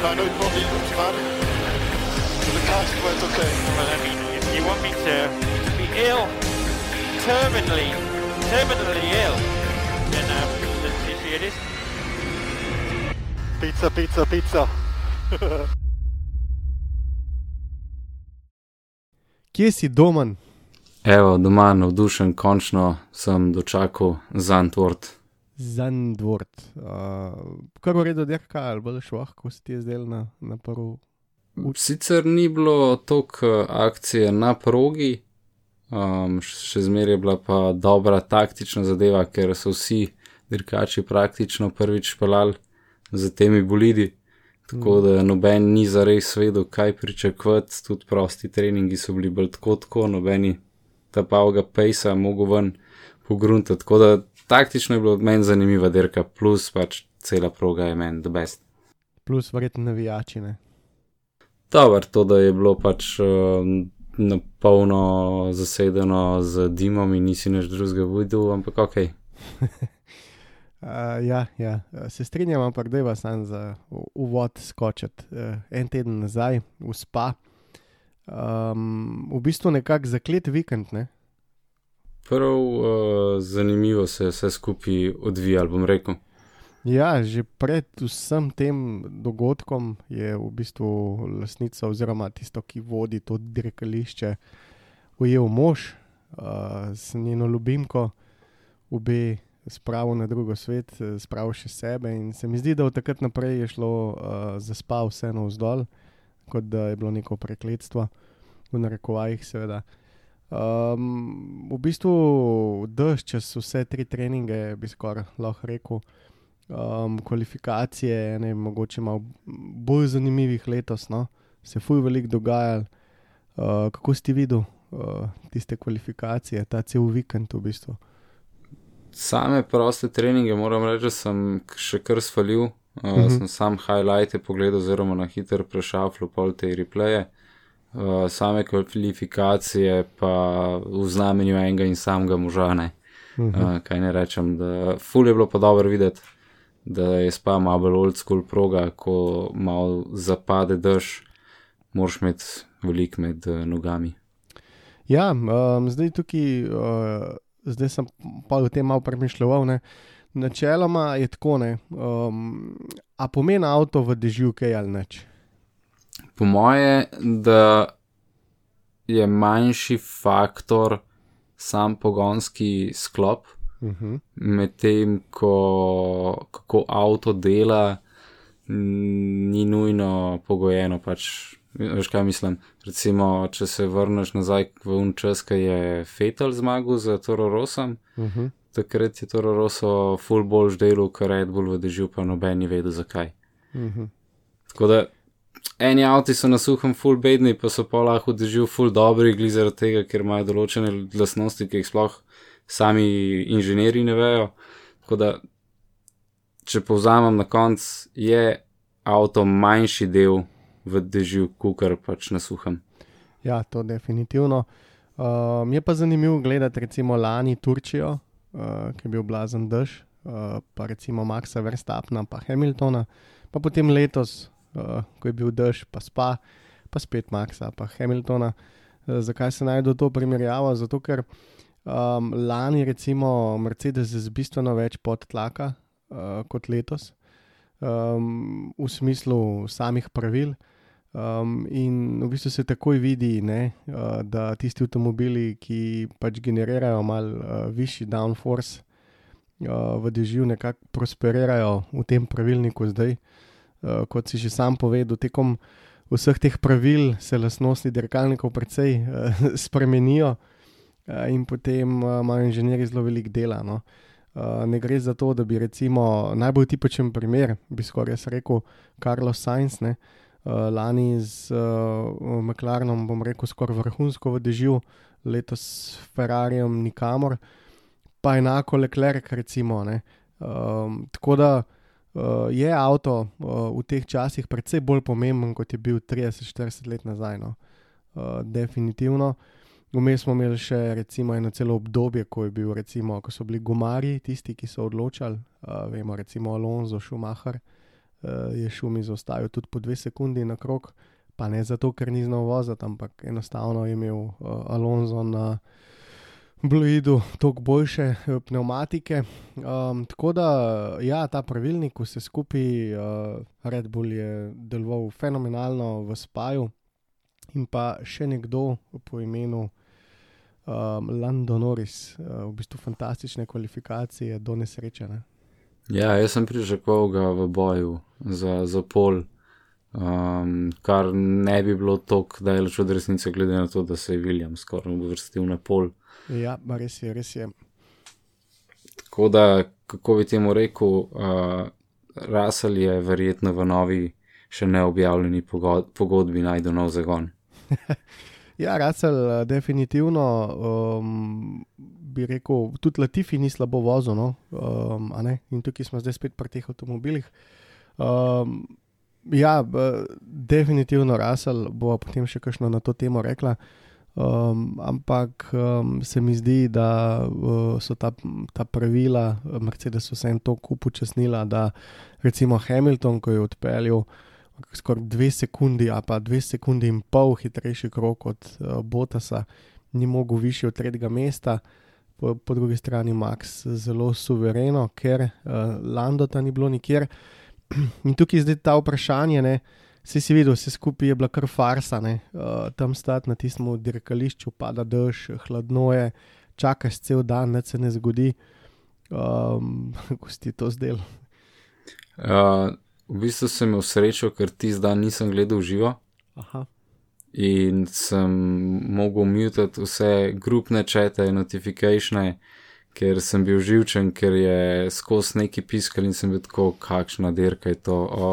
I know it won't be bad. The car's quite okay. Well, I mean, if you want me to be ill, terminally, terminally ill, then um, let's see see it is. Pizza, pizza, pizza. Kje si domen? Evo, doma navdušen, končno sem dočakal Zantwort. Zandvort. Uh, kar v redu, dirka, ali bolj šlo, ko si ti je zdel na, na prvi. Sicer ni bilo toliko akcije na progi, um, še zmeraj je bila pa dobra taktična zadeva, ker so vsi dirkači praktično prvič pelali z temi bolidi. Tako da noben ni zares vedel, kaj pričakovati, tudi prosti treningi so bili bolj tako, tako nobeni ta pavga pejsa mogo ven pogruntati. Tako da taktično je bilo meni zanimiva dirka, plus pač cela proga je meni the best. Plus verjetno navijači. Ne? Dobro, to, da je bilo pač um, na polno zasedeno z dimom in nisi nič drugega videl, ampak ok. Uh, ja, ja, se strinjam, ampak da je vas sam za u- uvod skočiti. Uh, en teden nazaj, v spa. Um, v bistvu nekako zaklet vikend, ne? Prav uh, zanimivo se je vse skupaj odvijalo, bom rekel. Ja, že pred vsem tem dogodkom je v bistvu lasnica, oziroma tisto, ki vodi to dirkališče, ujel mož uh, s njeno ljubimko, obe spravil na drugo svet, eh, spravil še sebe. In se mi zdi, da od takrat naprej je šlo uh, za spav vseeno vzdolj, kot da je bilo neko prekletstvo, v narekovajih, seveda. Um, v bistvu dež čez vse tri treninge, bi skoraj lahko rekel um, kvalifikacije, ne, mogoče malo bolj zanimivih letos, no? se fuj veliko dogajalo. Uh, kako si videl uh, tiste kvalifikacije, ta cel vikend v bistvu? Same proste treninge moram reči, da sem še kar svalil. Uh, uh -huh. Sem sam highlighte pogledal, oziroma na hitro prešaflil pol te replaye. Uh, same kvalifikacije pa v znamenju enega in samega moža. Ne. Uh -huh. Uh, kaj ne rečem, da ful je bilo pa dobro videti, da je spa malo bolj old school proga, ko malo zapade dež, moraš imeti velik med uh, nogami. Ja, um, zdaj tukaj, uh, zdaj sem pa o tem malo premišljal. Ne. Načeloma je tako, ne. Um, a pomeni avto v dežju kaj ali neč? Po moje, da je manjši faktor sam pogonski sklop, Uh -huh. medtem ko kako avto dela, ni nujno pogojeno. Pač, veš kaj mislim? Recimo, če se vrneš nazaj v un čas, ki je Fetal zmagal za Toro Rosom, Uh -huh. takrat je Toro Rosso full boljš delo, ker Red Bull v dežju pa noben ni vedel zakaj. Uh -huh. Tako da eni avti so na suhem full bedni, pa so pa lahko držal full dobri, glede zaradi tega, ker imajo določene lastnosti, ki jih sploh sami inženirji ne vejo. Tako da, če povzamem na konc, je avto manjši del v dežju, kukar pač na suhem. Ja, to definitivno. Um, je pa zanimivo gledati recimo lani Turčijo, uh, ki je bil blazen dež, uh, pa recimo Maxa Verstappna, pa Hamiltona, pa potem letos, uh, ko je bil dež, pa spa, pa spet Maxa, pa Hamiltona. Uh, zakaj se najde to primerjavo? Zato, ker um, lani recimo Mercedes z bistveno več podtlaka uh, kot letos, um, v smislu samih pravil. Um, in v bistvu se takoj vidi, ne, uh, da tisti avtomobili, ki pač generirajo malo uh, višji downforce uh, v dežju, nekako prosperirajo v tem pravilniku zdaj. Uh, kot si že sam povedal, tekom vseh teh pravil se lastnosti dirkalnikov precej uh, spremenijo uh, in potem uh, imajo inženirji zelo velik dela. No. Uh, ne gre za to, da bi recimo najbolj tipičen primer, bi skoraj rekel, Carlos Sainz, uh, lani z uh, McLarenom, bom rekel, skoraj vrhunsko v dežju, letos s Ferrarijem nikamor, pa enako Leclerc, recimo. Um, tako da uh, je avto uh, v teh časih precej bolj pomemben, kot je bil 30-40 let nazaj. No. Uh, definitivno. Vmes smo imeli še recimo, eno celo obdobje, ko, bil, recimo, ko so bili gumari tisti, ki so odločali. Uh, vemo, recimo Alonso, Schumacher uh, je šum izostajal tudi po dve sekundi na krok, pa ne zato, ker ni znal voziti, ampak enostavno je imel uh, Alonso na Bluidu toliko boljše pneumatike. Um, tako da, ja, ta pravilnik, vse skupaj, uh, Red Bull je deloval fenomenalno v spaju. In pa še nekdo po imenu um, Lando Norris, uh, v bistvu fantastične kvalifikacije, do nesreče. Ne? Ja, jaz sem pričakoval ga v boju za, za pol, um, kar ne bi bilo tako daleč od resnice, glede na to, da se je William skoraj uvrstil na pol. Ja, res je, res je. Tako da, kako bi temu rekel, uh, Russell je verjetno v novi, še neobjavljeni pogodbi najdel nov zagon. Ja, Russell, definitivno um, bi rekel, tudi Latifi ni slabo vozil. No? Um, In tukaj smo zdaj spet pri teh avtomobilih. Um, ja, definitivno Russell bo potem še kakšno na to temo rekla. Um, ampak um, se mi zdi, da uh, so ta, ta pravila Mercedes vse en toliko upočasnila, da recimo Hamilton, ko je odpeljal skoraj dve sekundi, a pa dve sekundi in pol hitrejši krok od uh, Botasa, ni mogel više od tretjega mesta, po, po drugi strani Max zelo suvereno, ker uh, Landota ni bilo nikjer. In tukaj je zdaj ta vprašanje, ne, si si videl, vse skupaj je bila kar farsa, ne, uh, tam stati na tistem dirkališču, pada dež, hladno je, čakaš cel dan, da se ne zgodi. Um, Kako si ti to zdel? Uh, V bistvu sem imel srečo, ker ti zdaj nisem gledal živo. Aha. In sem mogel mutati vse grupne čete in notifikacije, ker sem bil živčen, ker je skozi neki piskal in sem bil tako, kakšna dirka je to. O,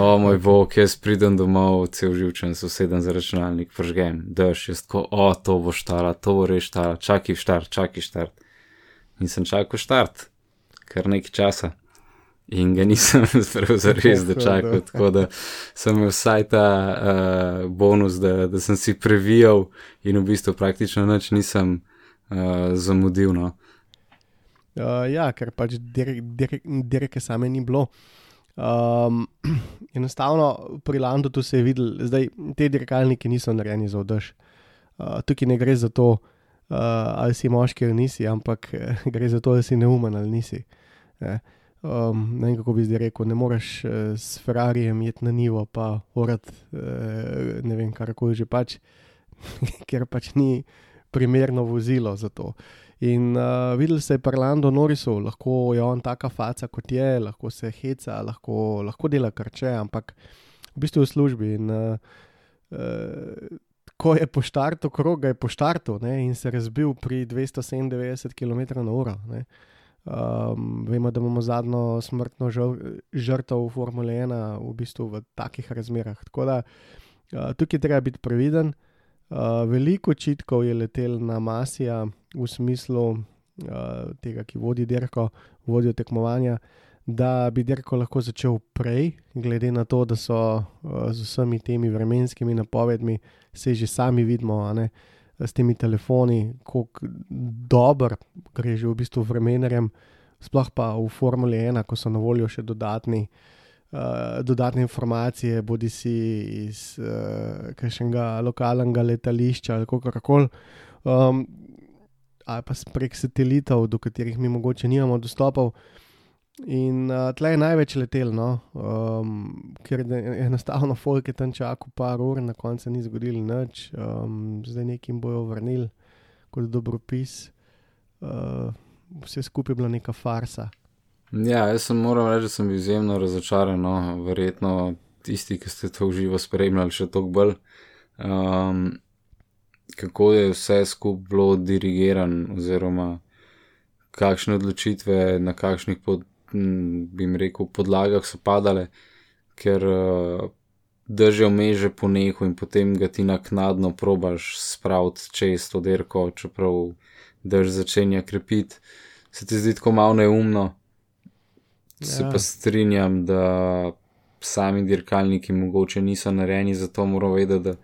o moj bog, jaz pridem domov, cel živčen, sosedem za računalnik, pržgem, daš, jaz tako, o, to bo štara, to bo res štara, čakaj štart, čakaj štart. In sem čakal štart, kar nekaj časa in ga nisem zelo zares dočakal. Tako da sem imel vsaj ta uh, bonus, da, da sem si previjal in v bistvu praktično nič nisem uh, zamudil. No. Uh, ja, ker pač dirke same ni bilo. Um, enostavno pri Landu se je videl, da te dirkalniki niso narejeni za vdrž. Uh, tukaj ne gre za to, uh, ali si moški ali nisi, ampak gre za to, da si neumen ali nisi. Uh, Um, ne vem, kako bi zdaj rekel, ne moreš uh, s Ferrarijem iti na nivo, pa urad, uh, ne vem, kar koli že pač, ker pač ni primerno vozilo za to. In uh, videl se je Parlando Norisu, lahko je on taka faca kot je, lahko se heca, lahko, lahko dela karče, ampak v bistvu je v službi. In, uh, uh, ko je po štartu, krog je po štartu ne, in se razbil pri 297 km/h. Um, vemo, da imamo zadnjo smrtno žrtev v Formule 1 v bistvu v takih razmerah. Tako da uh, tukaj treba biti previden. Uh, veliko očitkov je letel na Masija v smislu uh, tega, ki vodi dirko, vodi tekmovanja, da bi dirko lahko začel prej, glede na to, da so uh, z vsemi temi vremenskimi napovedmi, se že sami vidimo, ne, s temi telefoni, kako dobro gre že v bistvu vremenerjem, sploh pa v Formuli 1, ko so na voljo še dodatni. Dodatne informacije, bodi si iz uh, kakšnega lokalnega letališča ali kako koli, um, ali pa prek satelitov, do katerih mi mogoče nimamo dostopov. In uh, tle je največ letel, no? um, ker je enostavno folk je tam čakal par ur, na koncu ni zgodil nič, um, zdaj nekim bojo vrnili kot dobropis. Uh, vse skupaj je bila neka farsa. Ja, jaz sem moral reči, da sem bil izjemno razočaran, no? verjetno tisti, ki ste to v živo spremljali, še toliko bolj. Um, kako je vse skupaj bilo dirigirano, oziroma kakšne odločitve, na kakšnih, pod, m, bi jim rekel, podlagah so padale, ker uh, držijo meže po nehu in potem ga ti naknadno probaš spraviti čez to derko, čeprav drž začenja krepiti. Se ti zdi tako malo neumno, se Ja. pa strinjam, da sami dirkalniki mogoče niso narejeni, zato moramo vedeti, da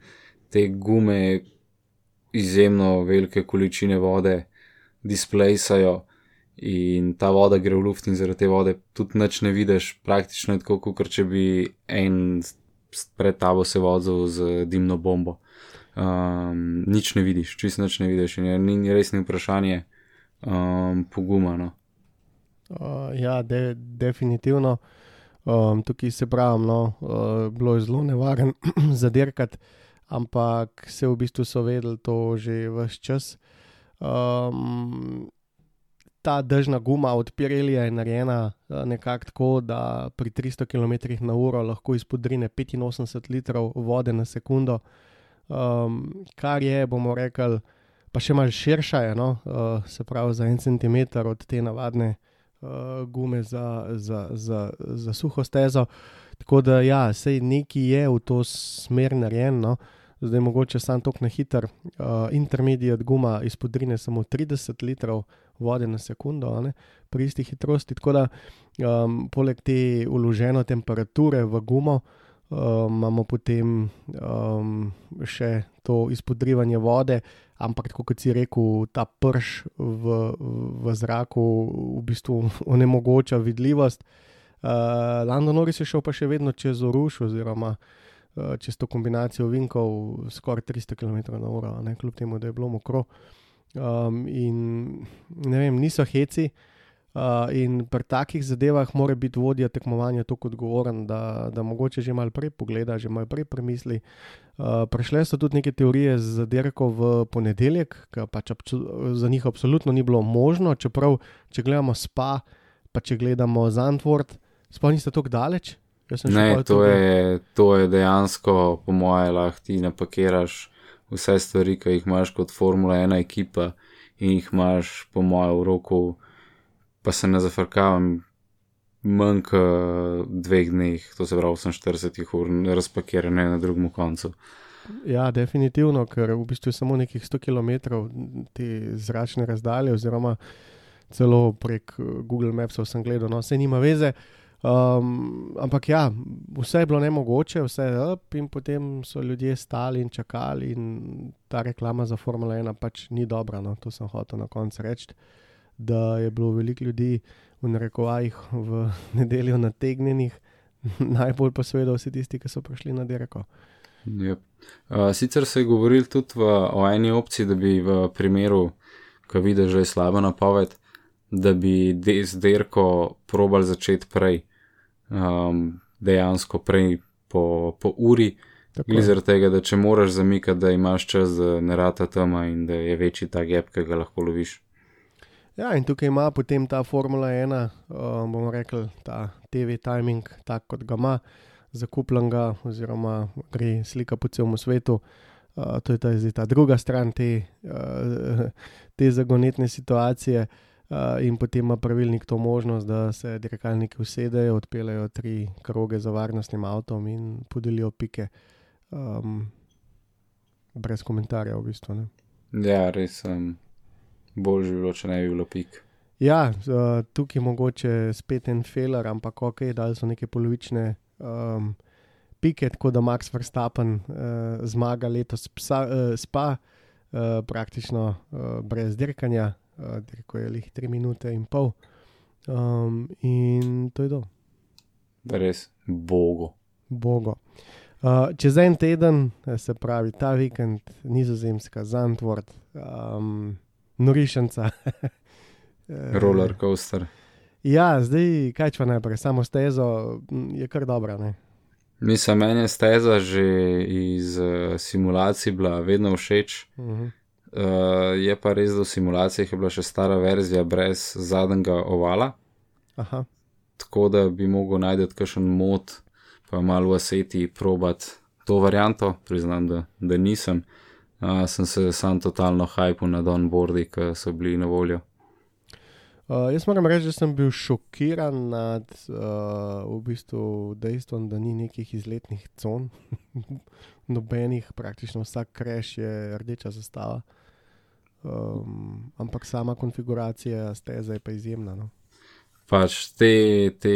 te gume izjemno velike količine vode displejsajo in ta voda gre v luft in zaradi te vode tudi nič ne vidiš, praktično je tako, kot če bi en pred tabo se vozil z dimno bombo. Um, nič ne vidiš, čist nič ne vidiš in je ni ni vprašanje um, pogumano. Uh, ja, de, definitivno. Um, tukaj se pravi, no, uh, bilo je zelo nevaren zadirkati, ampak se v bistvu so vedeli to že vse čas. Um, ta držna guma od Pirelija je narejena uh, nekako tako, da pri 300 km na uro lahko izpodrine 85 litrov vode na sekundo, um, kar je, bomo rekli, pa še malo širša je, no, uh, se pravi za en centimeter od te navadne gume za, za, za, za suho stezo. Tako da, ja, sej neki je v to smer narejen. No. Zdaj mogoče sam tok na hiter, uh, intermediate guma izpodrine samo 30 litrov vode na sekundo, ne, pri isti hitrosti. Tako da, um, poleg te uložene temperature v gumo, um, imamo potem um, še to izpodrivanje vode, ampak tako kot si rekel, ta prš v, v zraku v bistvu onemogoča vidljivost. Uh, Lando Norris je šel pa še vedno čez Oruš, oziroma uh, čez to kombinacijo vinkov, skoraj 300 km/h, kljub temu, da je bilo mokro. Um, in ne vem, niso heci. Uh, in pri takih zadevah mora biti vodja tekmovanja tako odgovoren, da, da mogoče že malo prej pogleda, že malo prej premisli. Uh, Prešle so tudi neke teorije za dirko v ponedeljek, ki pač za njih absolutno ni bilo možno, čeprav če gledamo spa, pa če gledamo Zandvoort, sploh niste tako daleč. Ne, to je, to je dejansko, po moje, lahko ti napakiraš vse stvari, ki jih imaš kot Formula 1 ekipa in jih imaš, po moje, v roku, pa se ne zafrkavam, manj kot dveh dneh, to se pravi 48 ur, razpakirane na drugem koncu. Ja, definitivno, ker v bistvu samo nekih 100 km te zračne razdalje, oziroma celo prek eh, Google Mapsov sem gledal, no, vse nima veze. Um, ampak ja, vse je bilo nemogoče, vse je up, in potem so ljudje stali in čakali, in ta reklama za Formula 1 pač ni dobra. No, to sem hotel na koncu reči, da je bilo veliko ljudi v narekovajih v nedeljo nategnjenih, najbolj pa seveda vsi tisti, ki so prišli na dirko. Yep. Uh, sicer se je govoril tudi v, o eni opciji, da bi v primeru, ko vidiš, da je slaba napoved, da bi de- z derko probal začeti prej, um, dejansko prej po, po uri, zaradi tega, da če moraš zamikati, da imaš čas, da ne rata tama in da je večji ta gap, ki ga lahko loviš. Ja, in tukaj ima potem ta Formula 1, um, bomo rekli, ta TV timing, tak kot ga ima, zakupljen ga, oziroma gre slika po celem svetu. Uh, to je ta, zdaj ta druga stran te, uh, te zagonetne situacije. Uh, in potem ima pravilnik to možnost, da se dirkalniki usedejo, odpeljejo tri kroge za varnostnim avtom in podelijo pike. Um, brez komentarja, v bistvu. Ne. Ja, res sem. Bolj bi bilo, če ne bi bilo pik. Ja, uh, tukaj mogoče spet en feler, ampak ok, dali so neke polovične um, pike, tako da Max Verstappen uh, zmaga letos psa, uh, spa, uh, praktično uh, brez dirkanja, uh, dirko je lih 3 minute in pol. Um, in to je to, Res, bogo. bogo. Uh, čez en teden, eh, se pravi ta vikend, nizozemska, Zandvoort, um, Norišanca. eh, Roller coaster. Ja, zdaj kaj če najprej, samo stezo je kar dobra. Ne? Mislim, meni je steza že iz uh, simulacij bila vedno všeč. Uh -huh. Uh, je pa res, da v simulacijah je bila še stara verzija brez zadnjega ovala, Aha, tako da bi mogel najti kakšen mod, pa malo v aseti probat to varianto. Priznam, da, da nisem. Uh, sem se sam totalno hajpal na onboardi, ki so bili na voljo. Uh, jaz moram reči, da sem bil šokiran nad uh, v bistvu dejstvom, da ni nekih izletnih con, nobenih, praktično vsak kreš je rdeča zastava. Um, ampak sama konfiguracija steze je pa izjemna. No? Pač te, te,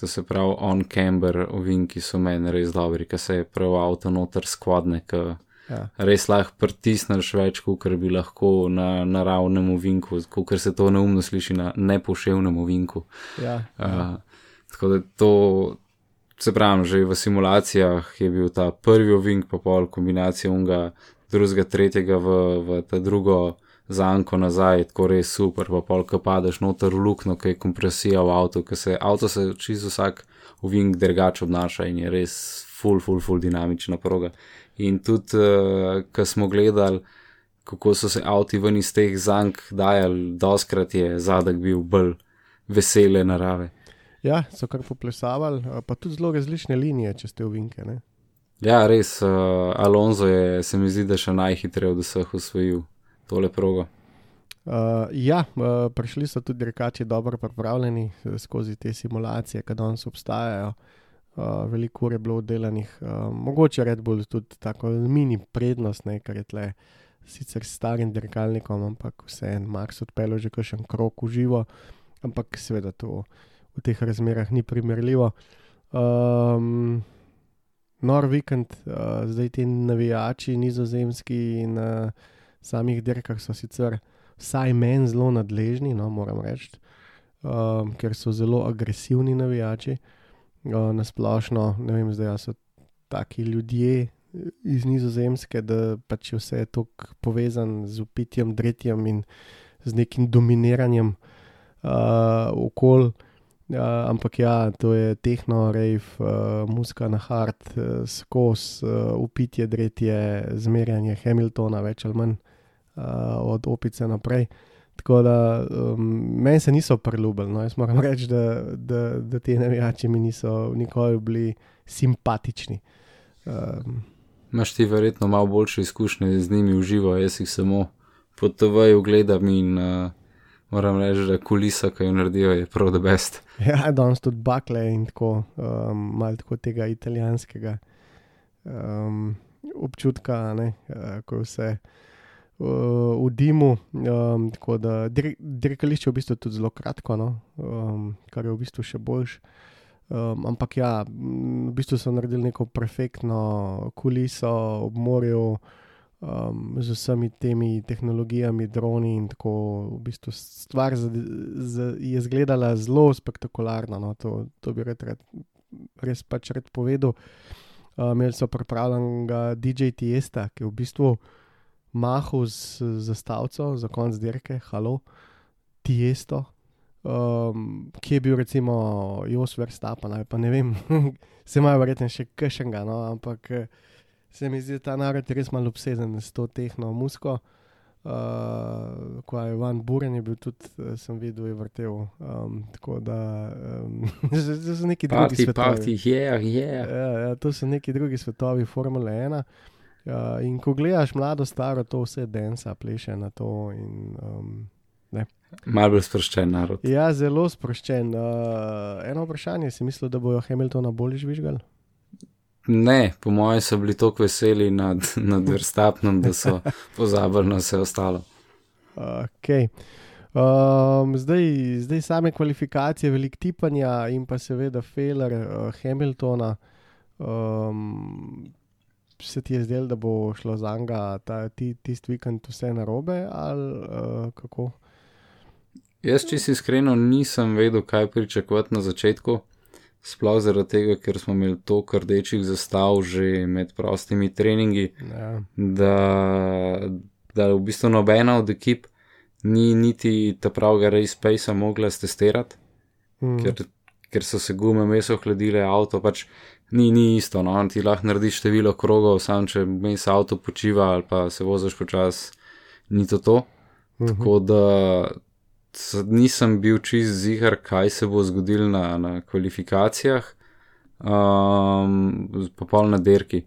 to se pravi, on-camber ovinki so meni res dobri, ker se je prav avto noter skladne, ker Ja. res lahko pritisneš več, kot bi lahko na naravnem ovinku, kot se to neumno sliši na nepoševnem ovinku. Ja, Uh, tako da to, se pravi, že v simulacijah je bil ta prvi ovink, pa pol kombinacija unga, drugega, tretjega v, v ta drugo zanko nazaj, tako res super, pa pol, ko padeš noter v luknjo, ki je kompresija v avtu, ker se avto se čisto vsak ovink drugače obnaša in je res full, full, full dinamična proga. In tudi, uh, ko smo gledali, kako so se avti ven iz teh zank dajali, doskrat je zadek bil bolj vesele narave. ja, so kar poplesavali, uh, pa tudi zelo različne linije, če ste uvinke. Ne? Ja, res, uh, Alonso je, se mi zdi, da še najhitreje od vseh usvojil tole progo. Uh, ja, uh, prišli so tudi rekači dobro pripravljeni eh, skozi te simulacije, ki danes obstajajo. Uh, veliko ur je bilo oddelanih, uh, mogoče Red Bull tudi tako mini prednost, ne, ker je tle sicer starim dirkalnikom, ampak vseeno Max odpeljal že kakšen krok v živo, ampak seveda to v teh razmerah ni primerljivo. Um, nor vikend, uh, zdaj ti navijači nizozemski na samih dirkah so sicer vsaj meni zelo nadležni, no, moram reči, um, ker so zelo agresivni navijači. Uh, na splošno, ne vem, zdaj so taki ljudje iz Nizozemske, da pač je vse tako povezan z upitjem, dretjem in z nekim dominiranjem uh, okolja. Uh, ampak ja, to je tehno, rave, uh, muska na hard, uh, skos, uh, upitje, dretje, zmerjanje Hamiltona, več ali manj uh, od opice naprej. Tako da um, meni se niso priljubili. No. Jaz moram reči, da, da, da ti navijači mi niso nikoli bili simpatični. Um, Imaš ti verjetno malo boljše izkušnje z njimi v živo, jaz jih samo po TV-ju gledam in uh, moram reči, da kulisa, ki jo naredijo, je prav the best. ja, danes tudi bakle in tako, um, malo tako tega italijanskega um, občutka, ne, uh, ko vse uh, v dimu. Um, tako da dir dirkališče je v bistvu tudi zelo kratko, no, um, kar je v bistvu še boljš. Um, ampak ja, v bistvu so naredili neko perfektno kuliso ob morju. Um, z vsemi temi tehnologijami, droni in tako, v bistvu stvar z, z, je izgledala zelo spektakularno. No, to, to bi rad, rad, res pač rad povedal. Uh, imeli so pripravljenega DJ Tiesta, ki je v bistvu mahal z zastavico za konc dirke, halo, Tiesto, um, ki je bil recimo Jos Verstappen ali pa ne vem, se imajo verjetno še kršenga, no, ampak eh, se mi zdi, da ta narod je res malo obseden s to tehno musko. Uh, ko je Van Buren je bil tudi, eh, sem videl, je vrtel. Um, tako da um, to so neki drugi Parti, svetovi. parti, yeah, yeah. Ja, ja, to so neki drugi svetovi Formule 1. Uh, in ko gledaš mlado, staro, to vse densa, pleše na to. In, um, Mal bolj sproščen narod. ja, zelo sproščen. Uh, eno vprašanje, si mislil, da bojo Hamiltona bolj žvižgali? Ne, po mojem so bili tako veseli nad, nad Verstapnom, da so pozabili na vse ostalo. Okay. Um, zdaj, zdaj same kvalifikacije, velik tipanja in pa seveda Feller, uh, Hamiltona. Um, se ti je zdelo, da bo šlo za njega ti, tisti vikend vse narobe ali uh, kako? Jaz, če si iskreno, nisem vedel, kaj pričakovati na začetku. Sploh zaradi tega, ker smo imeli toliko rdečih zastav že med prostimi treningi, Ja. da, da v bistvu nobena od ekip ni niti ta pravega race pace mogla stestirati, Mm. ker, ker so se gume meso hladile, avto pač ni, ni isto. No? Ti lahko narediš število krogov, sam če mes avto počiva ali pa se voziš počasi, ni to to. Mhm. Tako da nisem bil čist zigar, kaj se bo zgodilo na, na kvalifikacijah, um, pa pol na derki.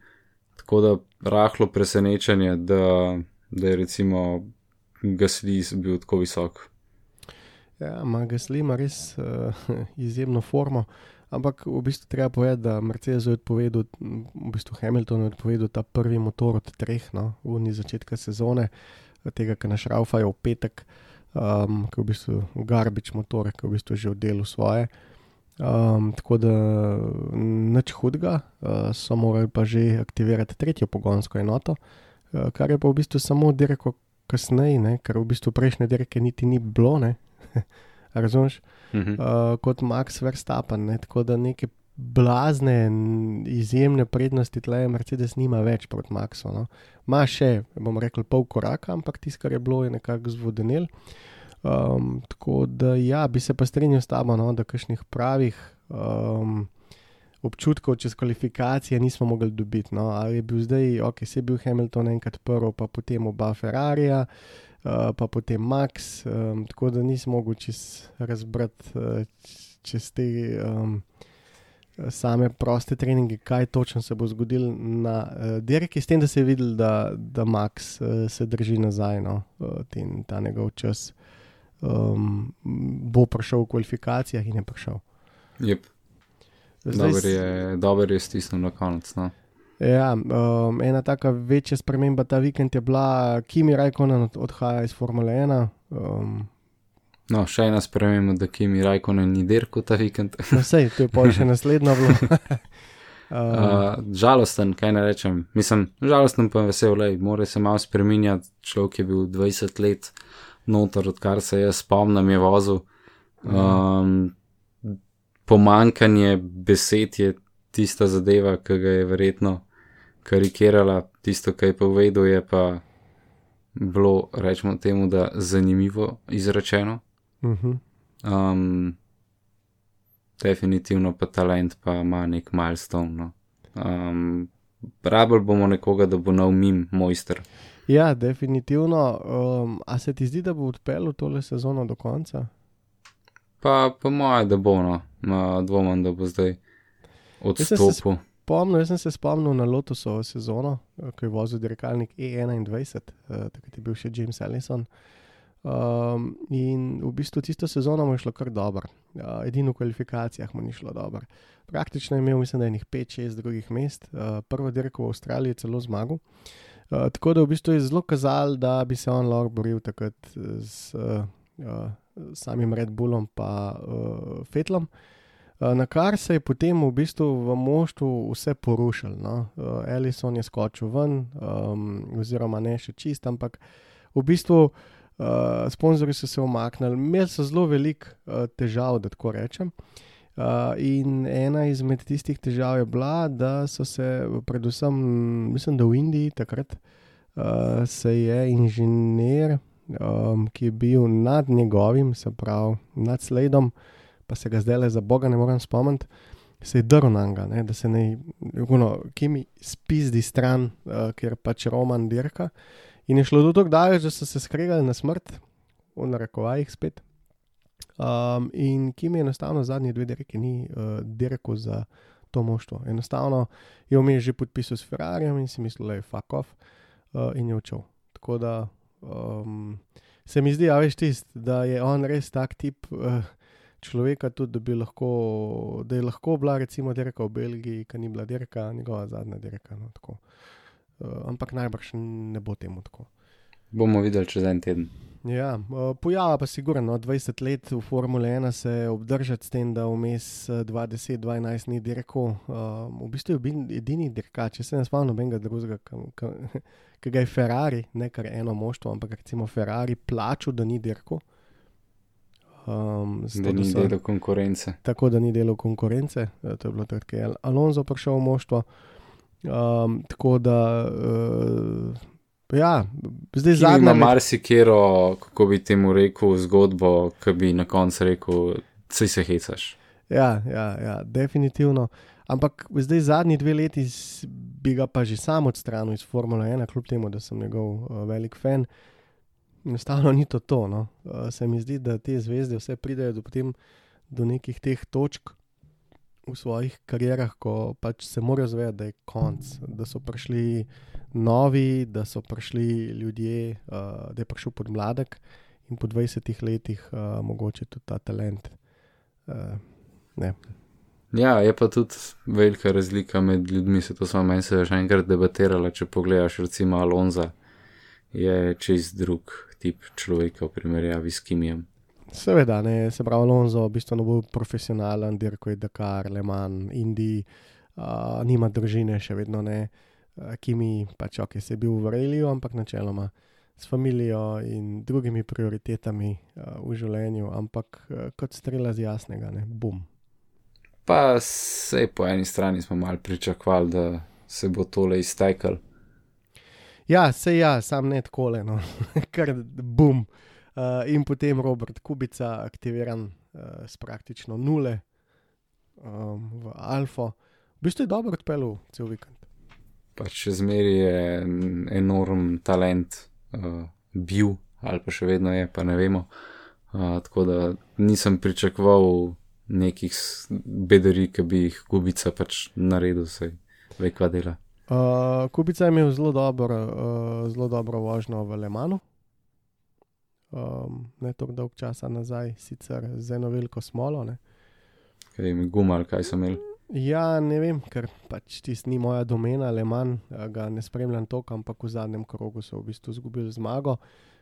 Tako da rahlo presenečenje, da, da je recimo Gasly bil tako visok. Ja, ima Gasly ima res uh, izjemno formo. Ampak v bistvu treba povedati, da Mercedes je odpovedal, v bistvu Hamilton je odpovedal ta prvi motor od treh, no, v začetka sezone, tega, ki naš Raufa je v petek, um, ki je v bistvu garbič motor, ki je v bistvu že v delu svoje. Um, tako da nič hudega, uh, so morali pa že aktivirati tretjo pogonsko enoto, uh, kar je pa v bistvu samo dirko kasneje, ne, ker v bistvu prejšnje dirke niti ni bilo, ne. Razumeš? Mhm. uh, kot Max Verstappen. Ne? Tako da neke blazne, izjemne prednosti tle Mercedes nima več proti Maxu. No? Ma še, bom rekel, pol koraka, ampak tisto, kar je bilo, je nekako zvodenel. Um, tako da, ja, bi se pa strinjal s tabo, no, da kakšnih pravih um, občutkov čez kvalifikacije nismo mogli dobiti. No. Ali je bil zdaj, ok, se je bil Hamilton enkrat prvi, pa potem oba Ferrarija, uh, pa potem Max, um, tako da nisem mogel čez razbrati uh, čez te um, same proste treninge, kaj točno se bo zgodilo na uh, dirki, s tem, da se je videl, da, da Max uh, se drži nazaj, no, uh, ten, ta njegov čas. Um, bo prišel v kvalifikacijah in je prišel. Yep. Dober je, dober je stisnil na konec. No. Ja, um, ena taka večja sprememba ta vikend je bila, Kimi Rajkonen od, odhaja iz Formule 1. Um, no, še ena sprememba, da Kimi Rajkonen ni dirko ta vikend. no, sej, to je pa še naslednjo bilo. um, Uh, žalosten, kaj ne rečem. Mislim, žalosten pa vesel, lej, mora se malo spremenjati. Človek je bil 20 let noter, odkar se jaz spomnim, je vozil. Um, pomankanje besed je tista zadeva, ki ga je verjetno karikirala, tisto, kar je povedal, je pa bilo, rečemo temu, da zanimivo izrečeno. uh -huh. Um, definitivno pa talent pa ima nek milestone. No. Um, Rabel bomo nekoga, da bo nov mim, mojster. Ja, definitivno. Um, a se ti zdi, da bo odpeljal tole sezono do konca? Pa po moje, da bo no, dvomim, da bo zdaj sem se odstopil. Spomnil, jaz sem se spomnil na Lotusovo sezono, eh, ko je vozil dirkalnik E21, eh, takrat je bil še James Ellison. Um, in v bistvu tisto sezono mu je šlo kar dobro, uh, edino v kvalifikacijah mu ni šlo dobro. Praktično je imel, mislim, da je enih 5-6 drugih mest, uh, prvo dirko v Avstraliji je celo zmagal. Uh, tako da v bistvu je zelo kazal, da bi se on lahko boril takrat z uh, uh, samim Red Bullom in uh, Fetlom. Uh, na kar se je potem v bistvu v moštvu vse porušilo. No? Uh, Ellison je skočil ven, um, oziroma ne še čist, ampak v bistvu uh, sponzorji so se omaknili, imeli so zelo veliko uh, težav, da tako rečem. Uh, in ena izmed tistih težav je bila, da so se, predvsem, mislim, da v Indiji takrat uh, se je inženir, um, ki je bil nad njegovim, se pravi nad Sledom, pa se ga zdaj le za Boga ne morem spomniti, se je drl na njega, da se ne, uno, ki mi spizdi stran, uh, ker pač Roman dirka. In je šlo do tako daleč, da so se skregali na smrt, v narekovajih spet. Um, in Kim je enostavno zadnji dve dirki ni uh, dirkal za to moštvo. Enostavno je vmes že podpisal s Ferrarijem in si mislil, da je fuck off uh, in je odšel. Tako da um, se mi zdi, a veš tist, da je on res tak tip uh, človeka, tudi da bi lahko, da je lahko bila recimo dirka v Belgiji, ki ni bila dirka, njegova zadnja dirka. No, tako. uh, ampak najbrž ne bo temu tako. Bomo videli čez en teden. Ja, uh, pojava pa sigurno, no, 20 let v Formule 1 se obdržati s tem, da vmes uh, 20-12 ni dirkal. Uh, v bistvu je bil edini dirkač, če se ne spomnim nobenega drugega, ki ga je Ferrari, ne kar eno moštvo, ampak recimo Ferrari plačal, da ni dirkal. Um, Da ni so- delal konkurence. tako da ni delal konkurence. eh, To je bilo takrat, ko je Alonso prišel v moštvo. Um, tako da, uh, ja, zdaj Zadnja zadnja. ima marsikero, kako bi temu rekel, zgodbo, ki bi na koncu rekel, saj se hecaš. Ja, ja, ja, definitivno. Ampak zdaj zadnji dve leti bi ga pa že sam odstranil iz Formule 1, kljub temu, da sem njegov uh, velik fan. Enostavno ni to to. No. Uh, se mi zdi, da te zvezde vse pridejo do, potem, do nekih teh točk v svojih karierah, ko pač se morajo zavedati, da je konc, da so prišli novi, da so prišli ljudje, uh, da je prišel podmladek in po 20 letih uh, mogoče tudi ta talent. Uh. Ja, je pa tudi velika razlika med ljudmi, se to smo meni se že enkrat debatirali. Če pogledaš, recimo Alonza, je čist drug tip človeka v primerjavi s Kimijem. Seveda, ne, se pravi, Alonso, bistveno bolj profesionalen, dirko je Dakar, Le Mans, Indiji, uh, nima družine, še vedno ne, uh, Kimi pač ok, se je bil v Reliju, ampak načeloma s familijo in drugimi prioritetami uh, v življenju, ampak uh, kot strela z jasnega, ne, bum. Pa se po eni strani smo mal pričakovali, da se bo tole iztekal. Ja, se ja, sam ne tako le, no, kar bum. Uh, in potem Robert Kubica, aktiviran uh, s praktično nule um, v Alfa. V bistvu je dobro odpeljal cel vikend. Pač še zmeraj je enorm talent uh, bil, ali pa še vedno je, pa ne vemo. Uh, tako da nisem pričakoval nekih bedari, ki bi jih Kubica pač naredil, vse vekva dela. Uh, Kubica je imel zelo dobro, uh, zelo dobro vožnjo v Lemanu um, ne tako dolgo časa nazaj, sicer z eno veliko smolo. Ne. Kaj jim gumal, kaj so imeli? Ja, ne vem, ker pač tisti ni moja domena, le manj ga ne spremljam toliko, ampak v zadnjem krogu so v bistvu izgubili zmago,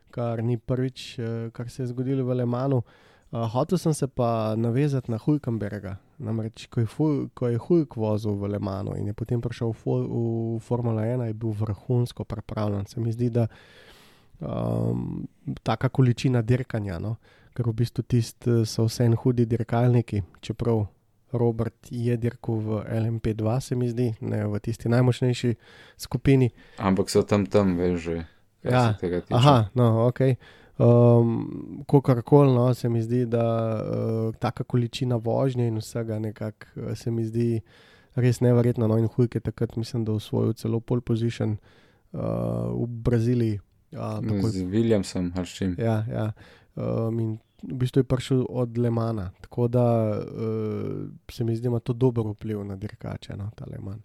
kar ni prvič, eh, kar se je zgodilo v Lemanu. Uh, hotel sem se pa navezati na Hulkenberga. Namreč, ko je, ful, ko je Hulk vozil v Lemanu in je potem prišel v, v Formula 1, je bil vrhunsko pripravljen. Se mi zdi, da um, taka količina dirkanja, no? ker v bistvu tisti so vse en hudi dirkalniki, čeprav Robert je dirkal v LMP2, se mi zdi, ne v tisti najmočnejši skupini. Ampak so tam tam, veš, že. Ja, aha, no, ok. Um, Kokorkoli, no, se mi zdi, da uh, taka količina vožnje in vsega nekako uh, se mi zdi res neverjetno. No, in hujke takrat mislim, da usvojil celo pole position uh, v Braziliji, Ja, z Williamsom ali s čim. Ja, ja. Um, in v bistvu je prišel od Lemana, tako da uh, se mi zdi, da ima to dober vpliv na dirkače, no, ta Leman.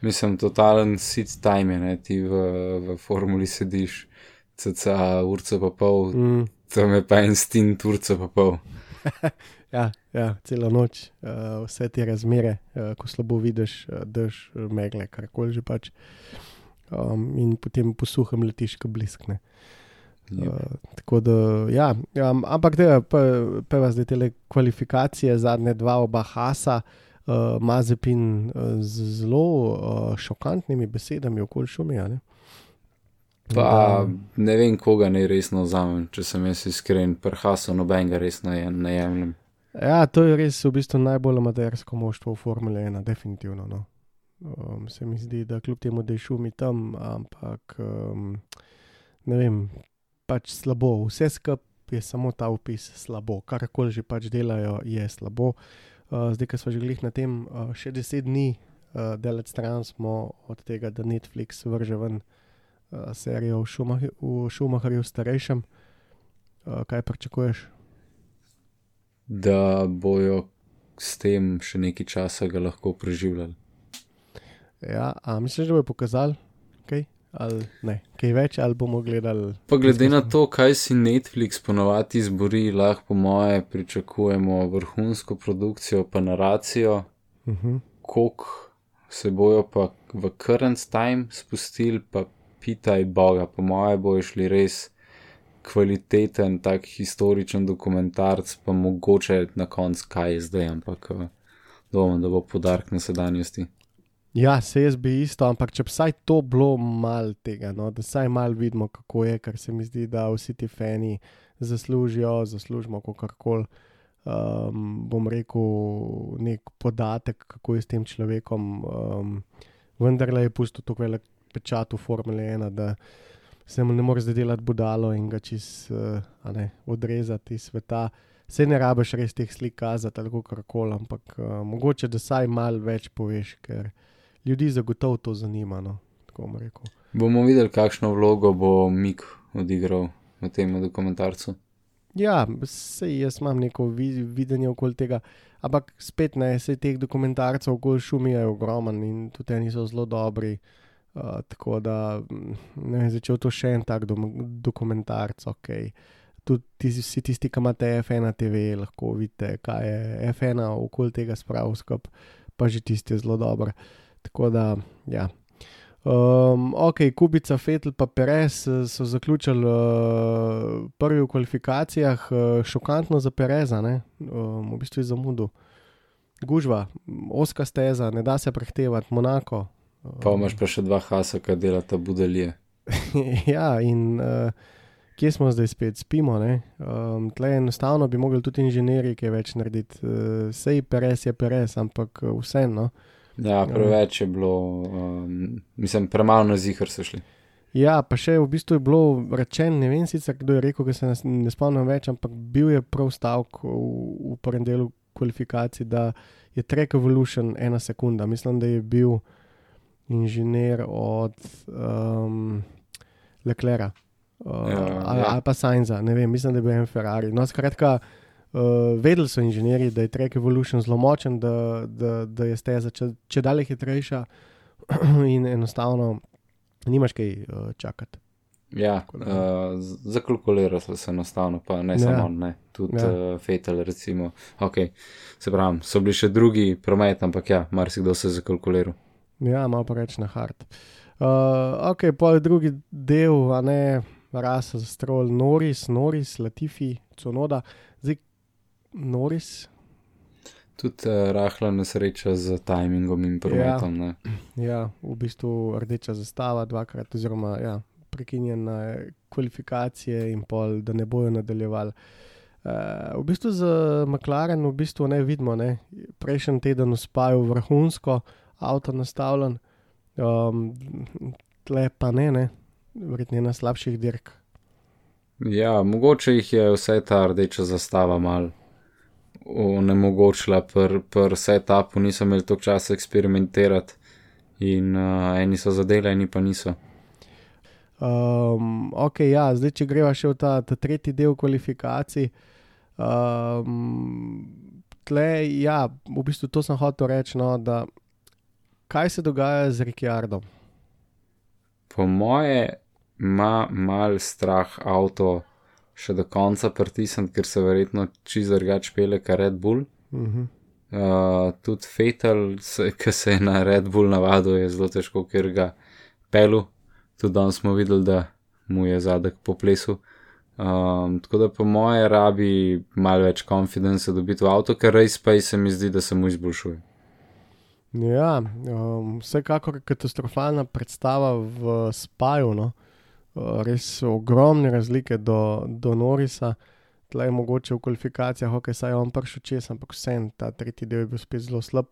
Mislim, totalen sit time je, ne? ti v, v formuli sediš, cca urca pa pol, mm. tam je pa en stin turca pa pol. ja, ja, celo noč, uh, vse te razmere, uh, ko slabo vidiš, uh, drž, megle, karkoli že pač. Um, in potem posuhem letiš, ki bliskne. Uh, tako da, ja, ja ampak te, pa, pa zdaj te kvalifikacije, zadnje dva, oba Hasa, uh, Mazepin uh, z zelo uh, šokantnimi besedami okoli šumija. Ne? Pa ne vem, koga ne resno vzamem, če sem jaz iskren, prhaso nobenega resno ne jemljem. Ja, to je res v bistvu najbolj amatersko moštvo v Formule 1, definitivno. No. Um, se mi zdi, da kljub temu, da je šumi tam, ampak um, ne vem, pač slabo. Vse skupaj je samo ta opis slabo. Karkoli že pač delajo, je slabo. Uh, zdaj, ki smo že glih na tem, uh, še deset dni, uh, delec stran smo od tega, da Netflix vrže ven uh, serijo v Šumaharju starejšem. Uh, kaj pričakuješ? Da bojo s tem še nekaj časa ga lahko preživljali. Ja, a misliš, da bo pokazal kaj? Ali ne, kaj več, ali bomo gledali? Pa glede na to, kaj si Netflix ponovadi izbori, lahko po moje pričakujemo vrhunsko produkcijo, pa naracijo, uh mhm. -huh. koliko se bojo pa v current time spustili, pa pitaj Boga, po moje bojo šli res kvaliteten, tak historičen dokumentarc, pa mogoče na koncu kaj je zdaj, ampak dvomim, da bo podarek na sedanjosti. Ja, se jaz bi isto, ampak če bi vsaj to bilo malo tega, no, da vsaj malo vidimo, kako je, ker se mi zdi, da vsi ti fani zaslužijo, zaslužimo kakorkoli. Um, bom rekel nek podatek, kako je s tem človekom. Um, vendar je pusto tako velik pečat v Formule 1, da se mu ne more zdaj delati budalo in ga čez uh, odrezati iz sveta. Se ne rabiš res teh slik kazati ali kako koli, ampak uh, mogoče da vsaj malo več poveš, ker ljudi zagotovo to zanima. No, bomo videli, kakšno vlogo bo Mik odigral v tem dokumentarcu. Ja, sej jaz imam neko videnje okoli tega, ampak spet ne, se teh dokumentarcev okoli šumi je ogromen in tudi oni so zelo dobri. Uh, tako da ne vem, začel to še en tak do, dokumentarc, ok. tudi tisti, vsi tisti, ki imate F1 TV, lahko vidite, kaj je F1 okoli tega spravil skupaj, pa že tisti je zelo dober. Tako da, ja. Um, ok, Kubica, Fetel pa Perez so zaključili uh, prvi v kvalifikacijah, uh, šokantno za Pereza, ne? um, v bistvu je zamudil. Gužva, oska steza, ne da se prehtevati, Monako. Pa imaš pa še dva hasa, ki delata budelje. ja, in uh, kje smo zdaj spet, spimo. Um, tle enostavno bi mogli tudi inženirji kaj več narediti. Uh, sej Perez je Perez, ampak uh, vseeno. Ja, preveč je bilo, um, mislim, premalo na zihar so šli. Ja, pa še v bistvu je bilo rečeno, ne vem sicer, kdo je rekel, da se nas ne spomnim več, ampak bil je prav stavek v, v prvem delu kvalifikacij, da je track evolution ena sekunda. Mislim, da je bil inženir od um, Leclerca uh, Ja, ali, ja. ali pa Sainza, ne vem, mislim, da je bil en Ferrari. No, skratka, uh, vedeli so inženirji, da je track evolution zelo močen, da, da, da je steza če, če dalje hitrejša in enostavno nimaš kaj uh, čakati. Ja, uh, zakalkulirali so se enostavno, pa ne Ja. samo on, ne, tudi Ja. uh, Fetel, recimo. Ok, se pravi, so bili še drugi promet, ampak ja, marsikdo se je zakalkuliral. Ja, malo pa reč na hard. Uh, ok, pa je drugi del, a ne rasa za strol, Noris, Noris, Latifi, Cunoda. Zdaj, Noris, Tudi uh, rahla nesreča z timingom in prometom. Ja. ja, v bistvu rdeča zastava, dvakrat, oziroma ja, prekinjene kvalifikacije in pol, da ne bojo nadaljevali. Uh, v bistvu za McLaren v bistvu ne vidimo, ne. prejšnji teden uspajal vrhunsko, avto nastavljen, um, tle pa ne, ne. verjetno ena slabših dirk. ja, mogoče jih je vse ta rdeča zastava mal onemogočila, pri pr setupu niso imeli toliko časa eksperimentirati in uh, eni so zadeli, eni pa niso. Um, ok, ja, zdaj, če greva še v ta, ta tretji del kvalifikacij. Um, tle, ja, v bistvu to sem hotel reči, no, da kaj se dogaja z Rikjardom. Po moje ima mal strah avto še do konca pritisniti, ker se verjetno čisto drugače pele kot Red Bull. Uh -huh. Uh, tudi Fetal, ki se je na Red Bull navadil, je zelo težko, ker ga pelu. Tudi danes smo videli, da mu je zadek po plesu. Um, tako da po moje rabi malo več confidence dobiti v avto, ker res pa se mi zdi, da se mu izboljšuje. Ja, um, vsekakor katastrofalna predstava v Spaju. No. Uh, res ogromne razlike do, do Norisa. Tle je mogoče v kvalifikacijah, ok, saj je on prišel čez, ampak vsem ta tretji del je bil spet zelo slab.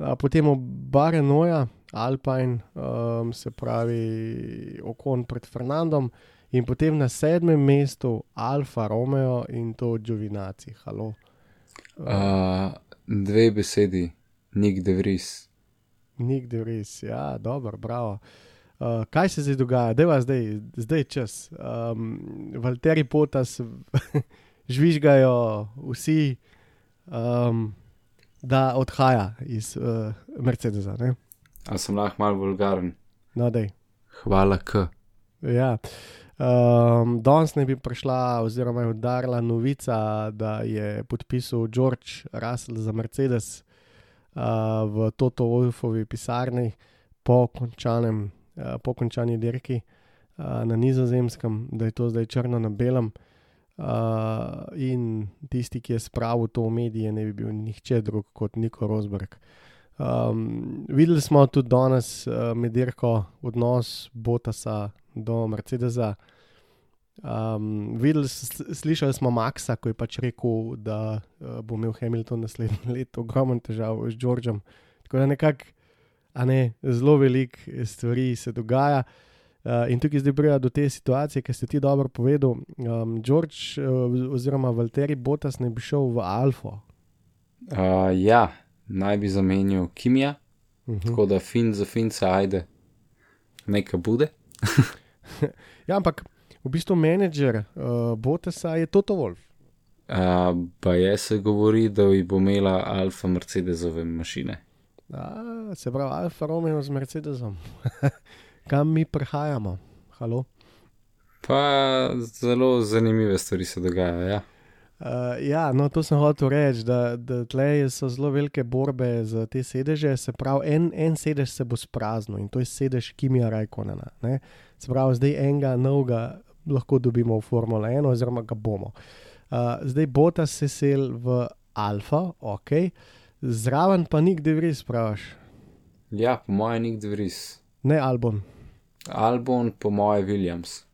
A potem oba Renoja, Alpine, um, se pravi Okon pred Fernandom, in potem na sedmem mestu Alfa Romeo in to. Halo. Uh, dve besedi, Nick De Vries. Nik de res, ja, dobro, bravo. Uh, kaj se zdaj dogaja, da je zdaj, zdaj čas. Um, Valteri potas žvižgajo vsi, um, da odhaja iz uh, Mercedesa. Ne? A sem lahko mal vulgaren. No, dej. Hvala K. Ja. Um, danes ne bi prišla, oziroma je udarila novica, da je podpisal George Russell za Mercedes v Toto Wolfovi pisarni po, končanem, uh, po končani dirki uh, na Nizozemskem, da je to zdaj črno na belem. Uh, in tisti, ki je spravil to v medije, ne bi bil nihče drug kot Niko Rosberg. Um, videli smo tudi danes uh, med dirko odnos Botasa do Mercedesa. Um, videli, sl slišali smo Maxa, ko je pač rekel, da uh, bo imel Hamilton naslednje leto ogromen težav z Georgeom. Tako da nekako, a ne, zelo veliko stvari se dogaja. Uh, in tukaj zdaj pride do te situacije, ki ste ti dobro povedal. Um, George uh, oziroma Valtteri Botas ne bi šel v Alfa. Uh, ja, naj bi zamenil Kimija, Uh -huh. tako da fin za fince ajde, nekaj bude. Ja, ampak v bistvu menedžer uh, Botasa je Toto Wolf. Uh, pa je se govori, da bo imela Alfa Mercedesove mašine. A, se pravi, Alfa Romeo z Mercedesom. Kam mi prihajamo? Halo? Pa zelo zanimive stvari se dogajajo. Ja. Uh, ja, no, to sem hotel reči, da, da tleh so zelo velike borbe za te sedeže. Se pravi, en, en sedež se bo spraznil in to je sedež Kimija Rajkonena. Ne? Se pravi, zdaj enega novega lahko dobimo v Formula 1, oziroma ga bomo. Uh, zdaj Bota se sel v Alfa, ok, zraven pa nik de vris, praviš. ja, po mojem, Nick Devries. Ne Albon, Albon, po mojem, Williams.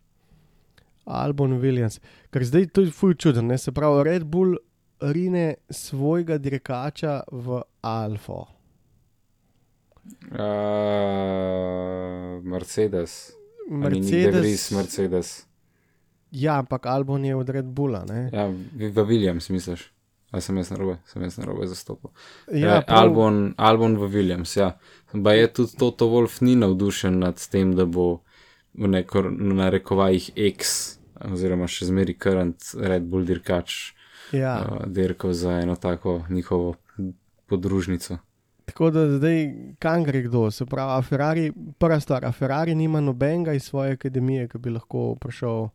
Albon Williams. Ker zdaj to je fuj čuden, ne? se pravi, Red Bull rine svojega dirkača v Alfa. Uh, Mercedes. Mercedes, DeVries, Mercedes. Ja, ampak Albon je od Red Bulla. Ne? Ja, v Williams, misliš? A sem jaz narobe, sem jaz narobe zastopal. Ja, Ja, prav- Albon, Albon v Williams, ja. Pa je tudi Toto Wolf ni navdušen nad tem, da bo v neko narekovajih X, oziroma še zmeri current Red Bull dirkač, ja. uh, dirkal za eno tako njihovo podružnico. Tako da zdaj kam gre kdo, se pravi, Ferrari, prva stvar, Ferrari nima nobenega iz svoje akademije, ki bi lahko prišel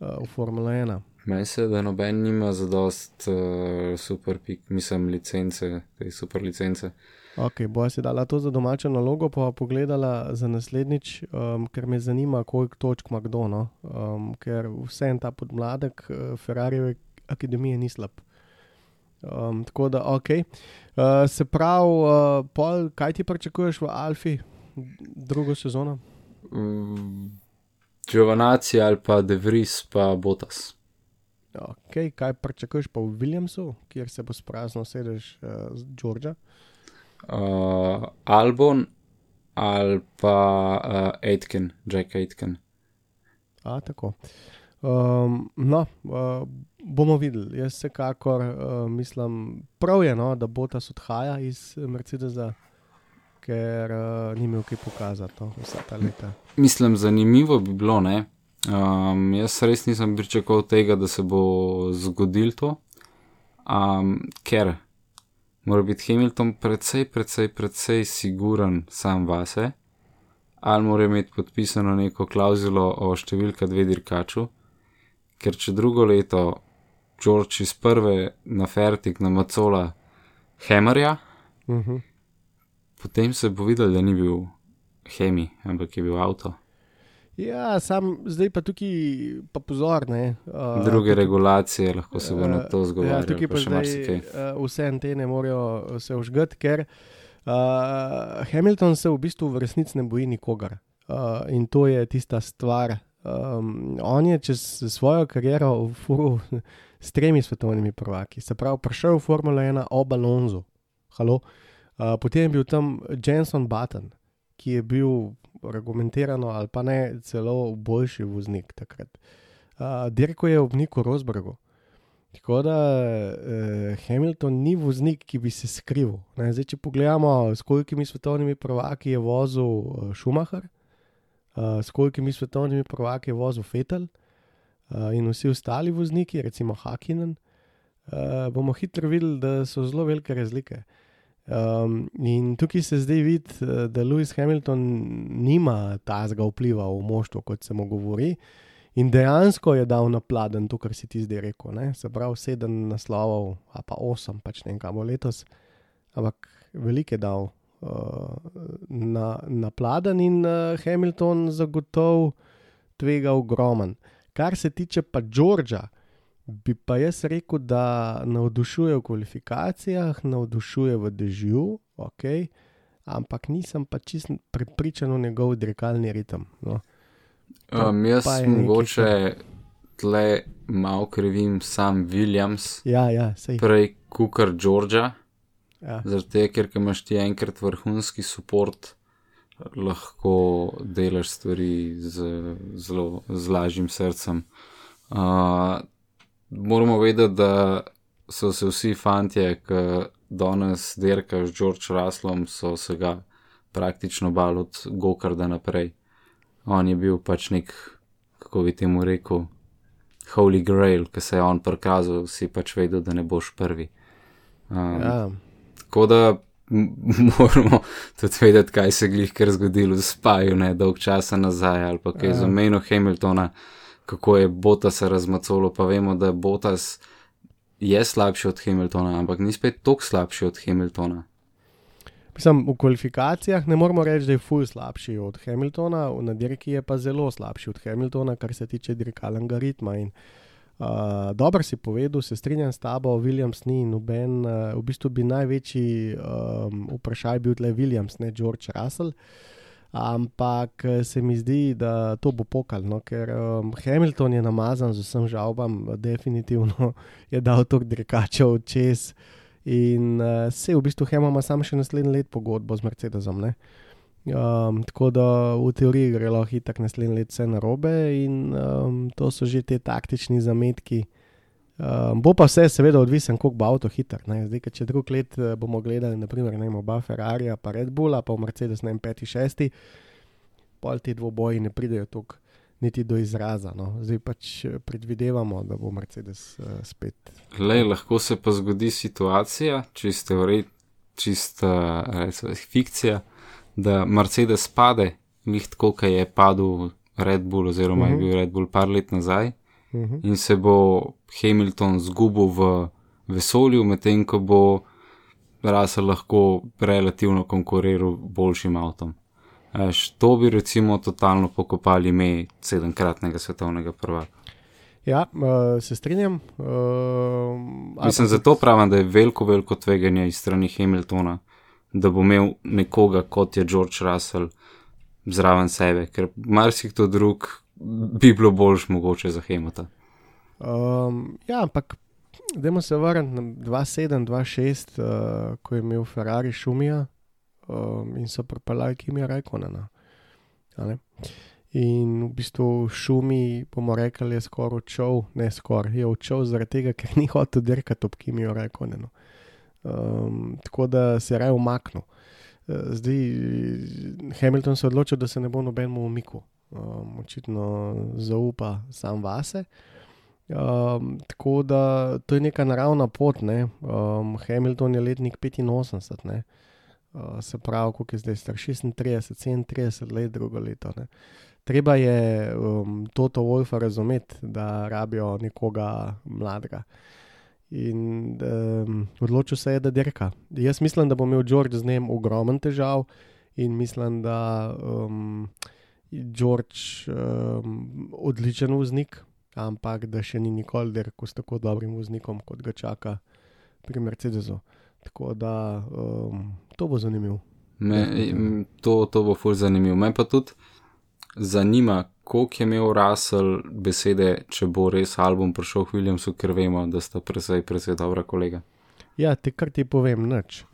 v Formula 1. Meni se, da noben nima za dost uh, super pik, mislim, licence, te super licence. Ok, boja si dala to za domačo nalogo, pa pogledala za naslednjič, um, ker me zanima, koliko točk ima kdo. No? Um, ker vse en ta podmladek uh, Ferrariove akademije ni slab. Um, tako da, ok. Uh, se pravi, uh, pol, kaj ti pričakuješ v Alfi, drugo sezono? Mm, Giovanazzi ali pa De Vries pa Botas. Okay, kaj pričakuješ pa v Williamsu, kjer se bo spraznil sedež uh, Georgia? Uh, Albon ali pa uh, Aitken, Jack Aitken. A, tako. Um, no, uh, bomo videli. Jaz vsekakor uh, mislim, prav je, no, da Botas odhaja iz Mercedesa, ker uh, ni imel kaj pokazati no, vsa ta leta. Mislim, zanimivo bi bilo, ne? Um, jaz res nisem pričakoval tega, da se bo zgodil to, um, ker mora biti Hamilton precej, precej, precej siguren sam vase, ali mora imeti podpisano neko klauzulo o številka dve dirkaču, ker če drugo leto George iz prve na fertik na Macola Hemerja, Uh -huh. Potem se bo videl, da ni bil Hemi, ampak je bil avto. Ja, sam zdaj pa tukaj, pa pozor. Ne, uh, druge regulacije, lahko se bo na to Ja, zgovarjal. tukaj pa pa zdaj uh, vse antene morajo se užgati, ker uh, Hamilton se v bistvu v resnici ne boji nikogar. Uh, in to je tista stvar. Um, on je čez svojo kariero furil s tremi svetovnimi prvaki. Se pravi, prišel v Formula 1 ob Alonso, Halo. Uh, potem je bil tam Jenson Button, ki je bil argumentirano ali pa ne celo boljši voznik takrat. Uh, Dirko je ob Niku Rosbergu. Tako da eh, Hamilton ni voznik, ki bi se skril. Ne, zdaj, če pogledamo, s kolikimi svetovnimi prvaki je vozil uh, Schumacher, uh, s kolikimi svetovnimi prvaki je vozil Fetel uh, in vsi ostali vozniki, recimo Hakinen, uh, bomo hitro videli, da so zelo velike razlike. Um, in tukaj se zdaj vidi, eh, da Lewis Hamilton nima tazga vpliva v moštvo, kot se mu govori. In dejansko je dal na pladen to, kar si ti zdaj rekel. Ne? Se pravi, sedem naslovov, a pa osem, pač ne vem, kam bo letos, ampak veliko je dal uh, na, na pladen in uh, Hamilton zagotovo tvega ogromen. Kar se tiče pa Georgia, bi pa jaz rekel, da navdušuje v kvalifikacijah, navdušuje v dežju, ok, ampak nisem pa čist prepričan v njegov dirkalni ritem. No. To Um, jaz je nekaj, mogoče tle malo krivim sam Williams, Ja, ja, sej. prej Kukar Georgia, Ja. zaradi tega, ker imaš ti enkrat vrhunski support, lahko delaš stvari z zelo z lažjim srcem. Uh, moramo vedeti, da so se vsi fantje, ki danes derkajo z George Russellom, so se ga praktično bal od Gokarda naprej. On je bil pač nek, kako bi temu rekel, Holy Grail, ki se je on prikazal, si pač vedel, da ne boš prvi. Um, Ja. Tako da moramo tudi vedeti, kaj se je glih kar zgodilo v Spaju, ne dolg časa nazaj, ali pa kaj Ja. za meno Hamiltona, kako je Botas razmacolo, pa vemo, da Botas je slabši od Hamiltona, ampak ni spet toliko slabši od Hamiltona. Mislim, v kvalifikacijah ne moramo reči, da je ful slabši od Hamiltona, na dirki je pa zelo slabši od Hamiltona, kar se tiče dirkalnega ritma. In, uh, dobro si povedal, se strinjam s tabo, Williams ni noben, uh, v bistvu bi največji um, vprašaj bil tle Williams, ne George Russell. Ampak se mi zdi, da to bo pokal, no? ker um, Hamilton je namazan z vsem žalbam, definitivno je dal to dirkačev čez. In uh, se v bistvu Hema ima samo še naslednji let pogodbo z Mercedesom. Um, tako da v teoriji gre lahko hitro naslednji let vse narobe, in um, to so že te taktični zametki. Um, bo pa vse, seveda, odvisen, koliko bo avto hiter. Zdaj, če drug let bomo gledali, naprimer, ne oba Ferrari, pa Red Bull, pa Mercedes, ne vem, peti, šesti, pol ti dvoboji ne pridejo tukaj niti do izraza. No. Zdaj pač predvidevamo, da bo Mercedes uh, spet. Lej, lahko se pa zgodi situacija, čista čist, uh, fikcija, da Mercedes pade, njih tako, kot je padel Red Bull, oziroma uh -huh. je mhm. bil Red Bull par let nazaj, uh mhm. -huh. in se bo Hamilton zgubil v vesolju, medtem ko bo Russell lahko relativno konkuriral boljšim avtom. Eš, to bi recimo totalno pokopali ime sedemkratnega svetovnega prvaka. Ja, uh, se strinjam. Uh, Mislim, zato pravim, da je veliko, veliko tveganje iz strani Hamiltona, da bo imel nekoga kot je George Russell zraven sebe, ker marsikdo drug bi bilo boljš mogoče za Hamilton. Um, ja, ampak Dajmo se vrniti na 2-7-2-6, uh, ko je imel Ferrari šumija um, in so pripeljali Kimi Rajkonena. In v bistvu šumi, bomo rekli, je skoraj odšel, ne skoraj, je odšel zaradi tega, ker ni hotel dirkati ob Kimi Rajkonenu. Um, tako da se je raje umaknil. Uh, zdaj, Hamilton se je odločil, da se ne bo nobenemu umiku, um, očitno zaupa sam vase. Um, tako da to je neka naravna pot. Ne? Um, Hamilton je letnik 85, ne? Uh, se pravi, koliko je zdaj star 36, 37 let, drugo leto. Ne? Treba je um, Toto Wolfa razumeti, da rabijo nekoga mladega. In um, odločil se je, da dirka. Jaz mislim, da bo imel George z njim ogromen težav in mislim, da um, George um, odličen voznik, ampak da še ni nikoli dirkal s tako dobrim voznikom, kot ga čaka pri Mercedesu. Tako da um, to bo zanimivo. To, to bo fulj zanimivo. Me pa tudi zanima, koliko je imel Russell besede, če bo res album prišel v Williamsu, ker vemo, da sta presej, presej dobra kolega. Ja, ti kar ti povem, nič.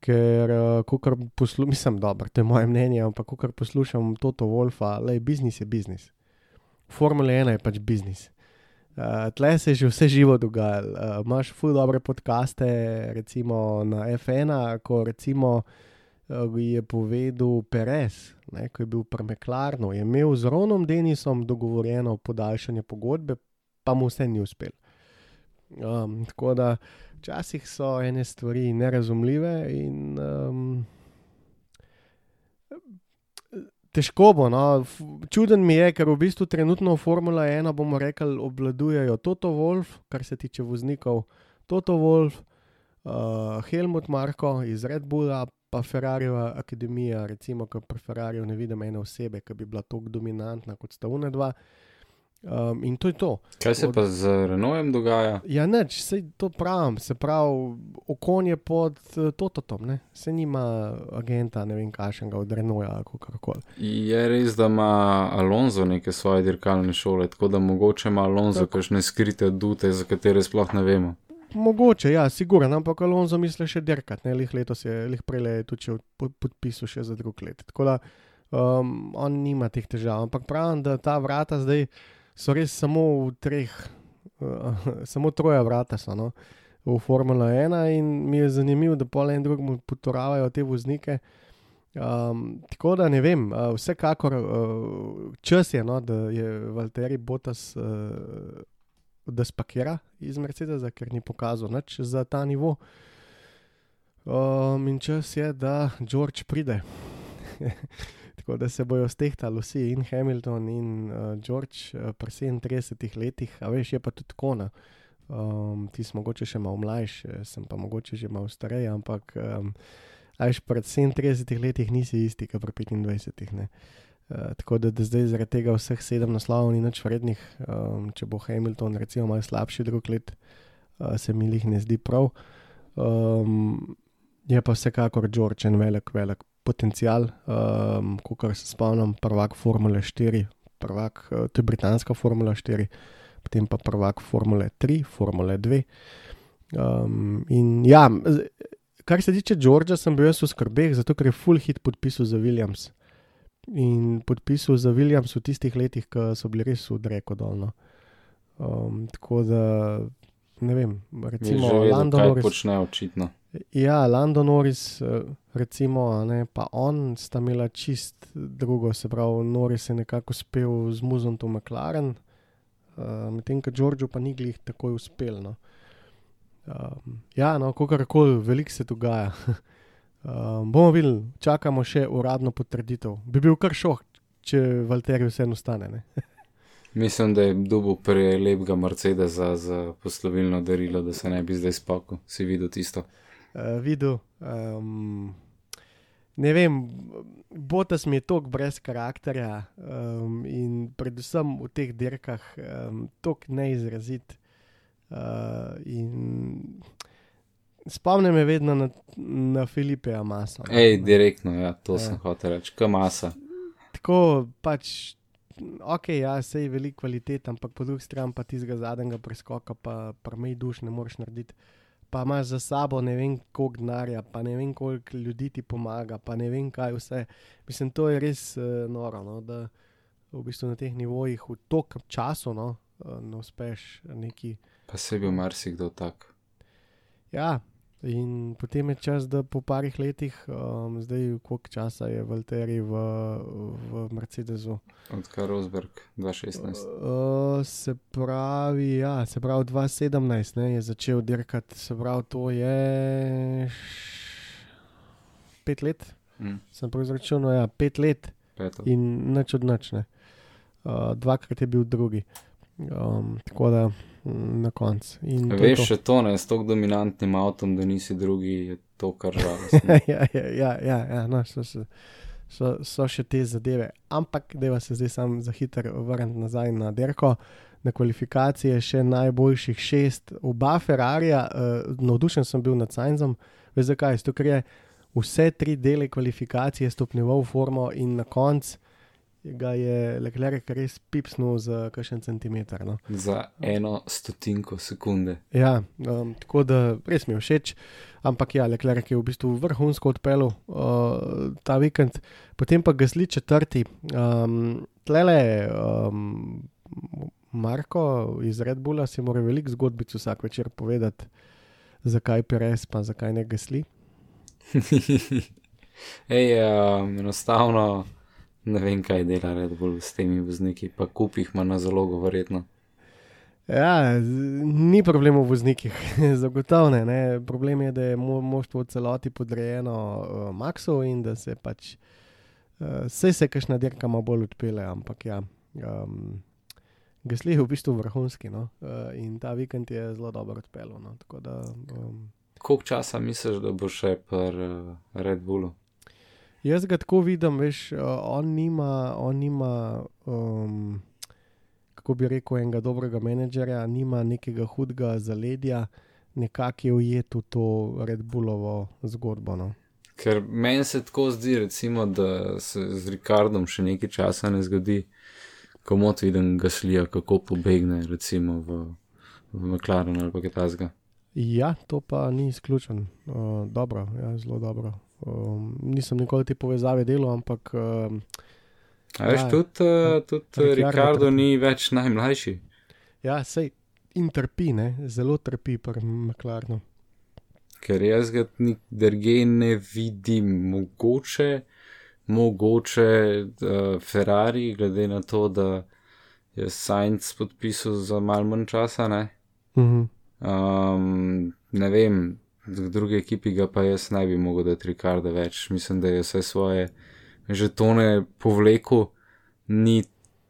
Ker, uh, ko kar poslušam, mislim, dobro, to je moje mnenje, ampak kar poslušam Toto Wolfa, le biznis je biznis. Formula 1 je pač biznis. Uh, tle se je že vse živo dogajalo. Uh, Imáš ful dobre podcaste, recimo na F1, ko recimo uh, je povedal Perez, ne, ko je bil pri Meklarnu, je imel z Ronom Denisom dogovorjeno podaljšanje pogodbe, pa mu vse ni uspel. Um, tako da včasih so ene stvari nerazumljive in um, težko bo. No. Čuden mi je, ker v bistvu trenutno Formula 1, bomo rekli, obvladujejo Toto Wolf, kar se tiče voznikov, Toto Wolf, uh, Helmut Marko iz Red Bulla, pa Ferrariova akademija, recimo, ker pri Ferrariu ne vidim ene osebe, ki bi bila tako dominantna kot sta UNE 2. Um, in to je to. Kaj se Od... pa z Renojem dogaja? Ja, neč, se to pravim, se pravi, okon je pod uh, Tototom, ne? se nima agenta, ne vem, kašnega od Renoja ali karkoli. Je res, da ima Alonso neke svoje dirkalne šole, tako da mogoče ima Alonso kakšne skrite dute, za katere sploh ne vemo. Mogoče, ja, sigurno, ampak Alonso misli še dirkati, ne, lih letos je, lih prej je tudi podpisal še za drug let. Tako da um, on nima teh težav, ampak pravim, da ta vrata zdaj so res samo v treh, uh, samo troje vrata so no, v Formula 1 in mi je zanimivo, da pol en drugemu potoravajo te voznike. Um, tako da ne vem, uh, vsekakor uh, čas je, no, da je Valtteri Botas, uh, da spakira iz Mercedesa, ker ni pokazal nič za ta nivo. Um, in čas je, da George pride. Tako da se bojo stehtali vsi, in Hamilton, in uh, George, uh, pri 37 letih, a veš, je pa tudi kona. Um, ti si mogoče še malo mlajši, sem pa mogoče že malo starejši, ampak um, ajš pred 37 letih nisi isti, kot pri 25. Ne? Uh, tako da, da zdaj zaradi tega vseh sedem naslovov ni več vrednih. Um, če bo Hamilton recimo malo slabši drug let, uh, se mi jih ne zdi prav. Um, je pa vsekakor George en velik, velik potencial, um, kot se spomnim, prvak Formule 4, prvak, uh, to je britanska Formula 4, potem pa prvak Formule 3, Formule 2. Um, in ja, kar se tiče Georgea, sem bil jaz v skrbeh, zato ker je full hit podpisal za Williams. In podpisal za Williams v tistih letih, ko so bili res v Dreku dolno. Um, tako da, ne vem, recimo, London. Kaj počne očitno? Ja, London Norris, recimo, ne, pa on sta imela čist drugo, se pravi, Norris je nekako uspel z muzom to McLaren, uh, medtem ko Georgiu pa ni glih tako uspel. No. Um, ja, no, kako koli, veliko se dogaja. um, bomo videli, čakamo še uradno potrditev. Bi bil kar šok, če Valtteri vseeno stane. Mislim, da je dubu prelepega Mercedesa za poslovilno darilo, da se ne bi zdaj spokojil, si videl tisto uh, videl. Um, ne vem, Botas mi je tok brez karakterja um, in predvsem v teh dirkah um, tok neizrazit. Uh, Spomnim me vedno na, na Filipe Amasa. No. Ej, direktno, ja, to ja. sem hotel reči, kam Amasa. Tako pač, ok, ja, sej veliko kvalitet, ampak po drugi strani pa tistega zadnjega preskoka, pa prmej duš ne moreš narediti pa imaš za sabo ne vem koliko denarja, pa ne vem koliko ljudi ti pomaga, pa ne vem kaj vse. Mislim, to je res uh, noro, no, da v bistvu na teh nivojih v tokem času no, uh, ne uspeš neki. Pa se bi marsikdo tak. Ja, In potem je čas, da po parih letih, um, zdaj koliko časa je Valtteri v, v Mercedesu. Odkar Rosberg 2016. Uh, se pravi, ja, se pravi 2017 ne, je začel dirkati, se pravi, to je pet let. Mm. Sem prav izračunal, ja, pet let. Peto. In nič od nič. Uh, dvakrat je bil drugi. Um, tako da na koncu. Veš, še to ne, s tako dominantnim avtom, da nisi drugi, je to kar žal. ja, ja, ja, ja, ja no, so, so, so, so še te zadeve. Ampak, da se zdaj sam za hiter vrniti nazaj na derko. Na kvalifikacije še najboljših šest, oba Ferrarija, uh, navdušen sem bil nad Sainzom, veš zakaj? Zato, ker je vse tri dele kvalifikacije stopnjeval v formo in na koncu ga je Leclerc res pipsnil za kakšen centimeter. No. Za eno stotinko sekunde. Ja, um, tako da res mi je všeč. Ampak ja, Leclerc je v bistvu vrhunsko odpeljal uh, ta vikend, potem pa gasli četrti. Um, tlele, um, Marko iz Red Bulla si mora veliko zgodbic vsak večer povedati, zakaj Perez, pa zakaj ne gasli. Ej, um, enostavno ne vem, kaj dela Red Bull s temi vozniki, pa kupih ima na zalogo, verjetno. Ja, ni problem v voznikih, zagotovo ne. Problem je, da je moštvo v celoti podrejeno uh, Maxu in da se pač uh, vse se kašna dirka malo bolj odpele, ampak ja. Um, Gesli je v bistvu vrhunski no? uh, in ta vikend je zelo dobro odpeljal. No? Um, Koliko časa misliš, da bo še pri uh, Red Bullu? Jaz ga tako vidim, veš, uh, on nima, on nima um, kako bi rekel, enega dobrega menedžerja, nima nekega hudega zaledja, nekako je ujet v to Red Bullovo zgodbo. No. Ker meni se tako zdi, recimo, da se z Rikardom še nekaj časa ne zgodi, ko mot vidim gaslija, kako pobegne, recimo v, v McLaren ali kaj tasga. Ja, to pa ni izključen. Uh, dobro, ja, zelo dobro. Um, nisem nikoli te povezave delal, ampak. Um, veš, ja, tudi uh, tud Ricardo ni več najmlajši. Ja, sej in trpi, ne? zelo trpi pri McLarenu. Ker jaz ga drugje ne vidim, mogoče, mogoče uh, Ferrari, glede na to, da je Sainz podpisal za malo manj časa. Ne, uh -huh. um, ne vem, v drugi ekipi ga pa jaz ne bi mogel dati Rikarda več. Mislim, da je vse svoje žetone povleku, ni,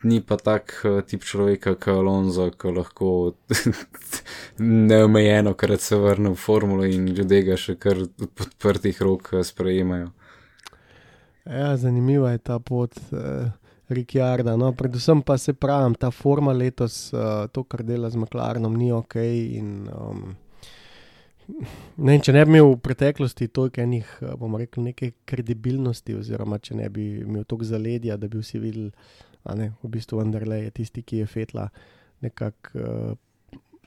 ni pa tak uh, tip človeka, kot Alonso, ki lahko neomejeno krat se vrne v formulo in ljudje ga še kar podprtih rok uh, sprejemajo. Ja, zanimiva je ta pot uh, Rikjarda. No, predvsem pa se pravim, ta forma letos, uh, to, kar dela z McLarenom, ni ok. In, um, ne, če ne bi imel v preteklosti toliko enih, uh, bomo rekli, neke kredibilnosti, oziroma če ne bi imel toliko zaledja, da bi vsi videli, da ne, v bistvu vendarle je tisti, ki je fetla nekako. Uh,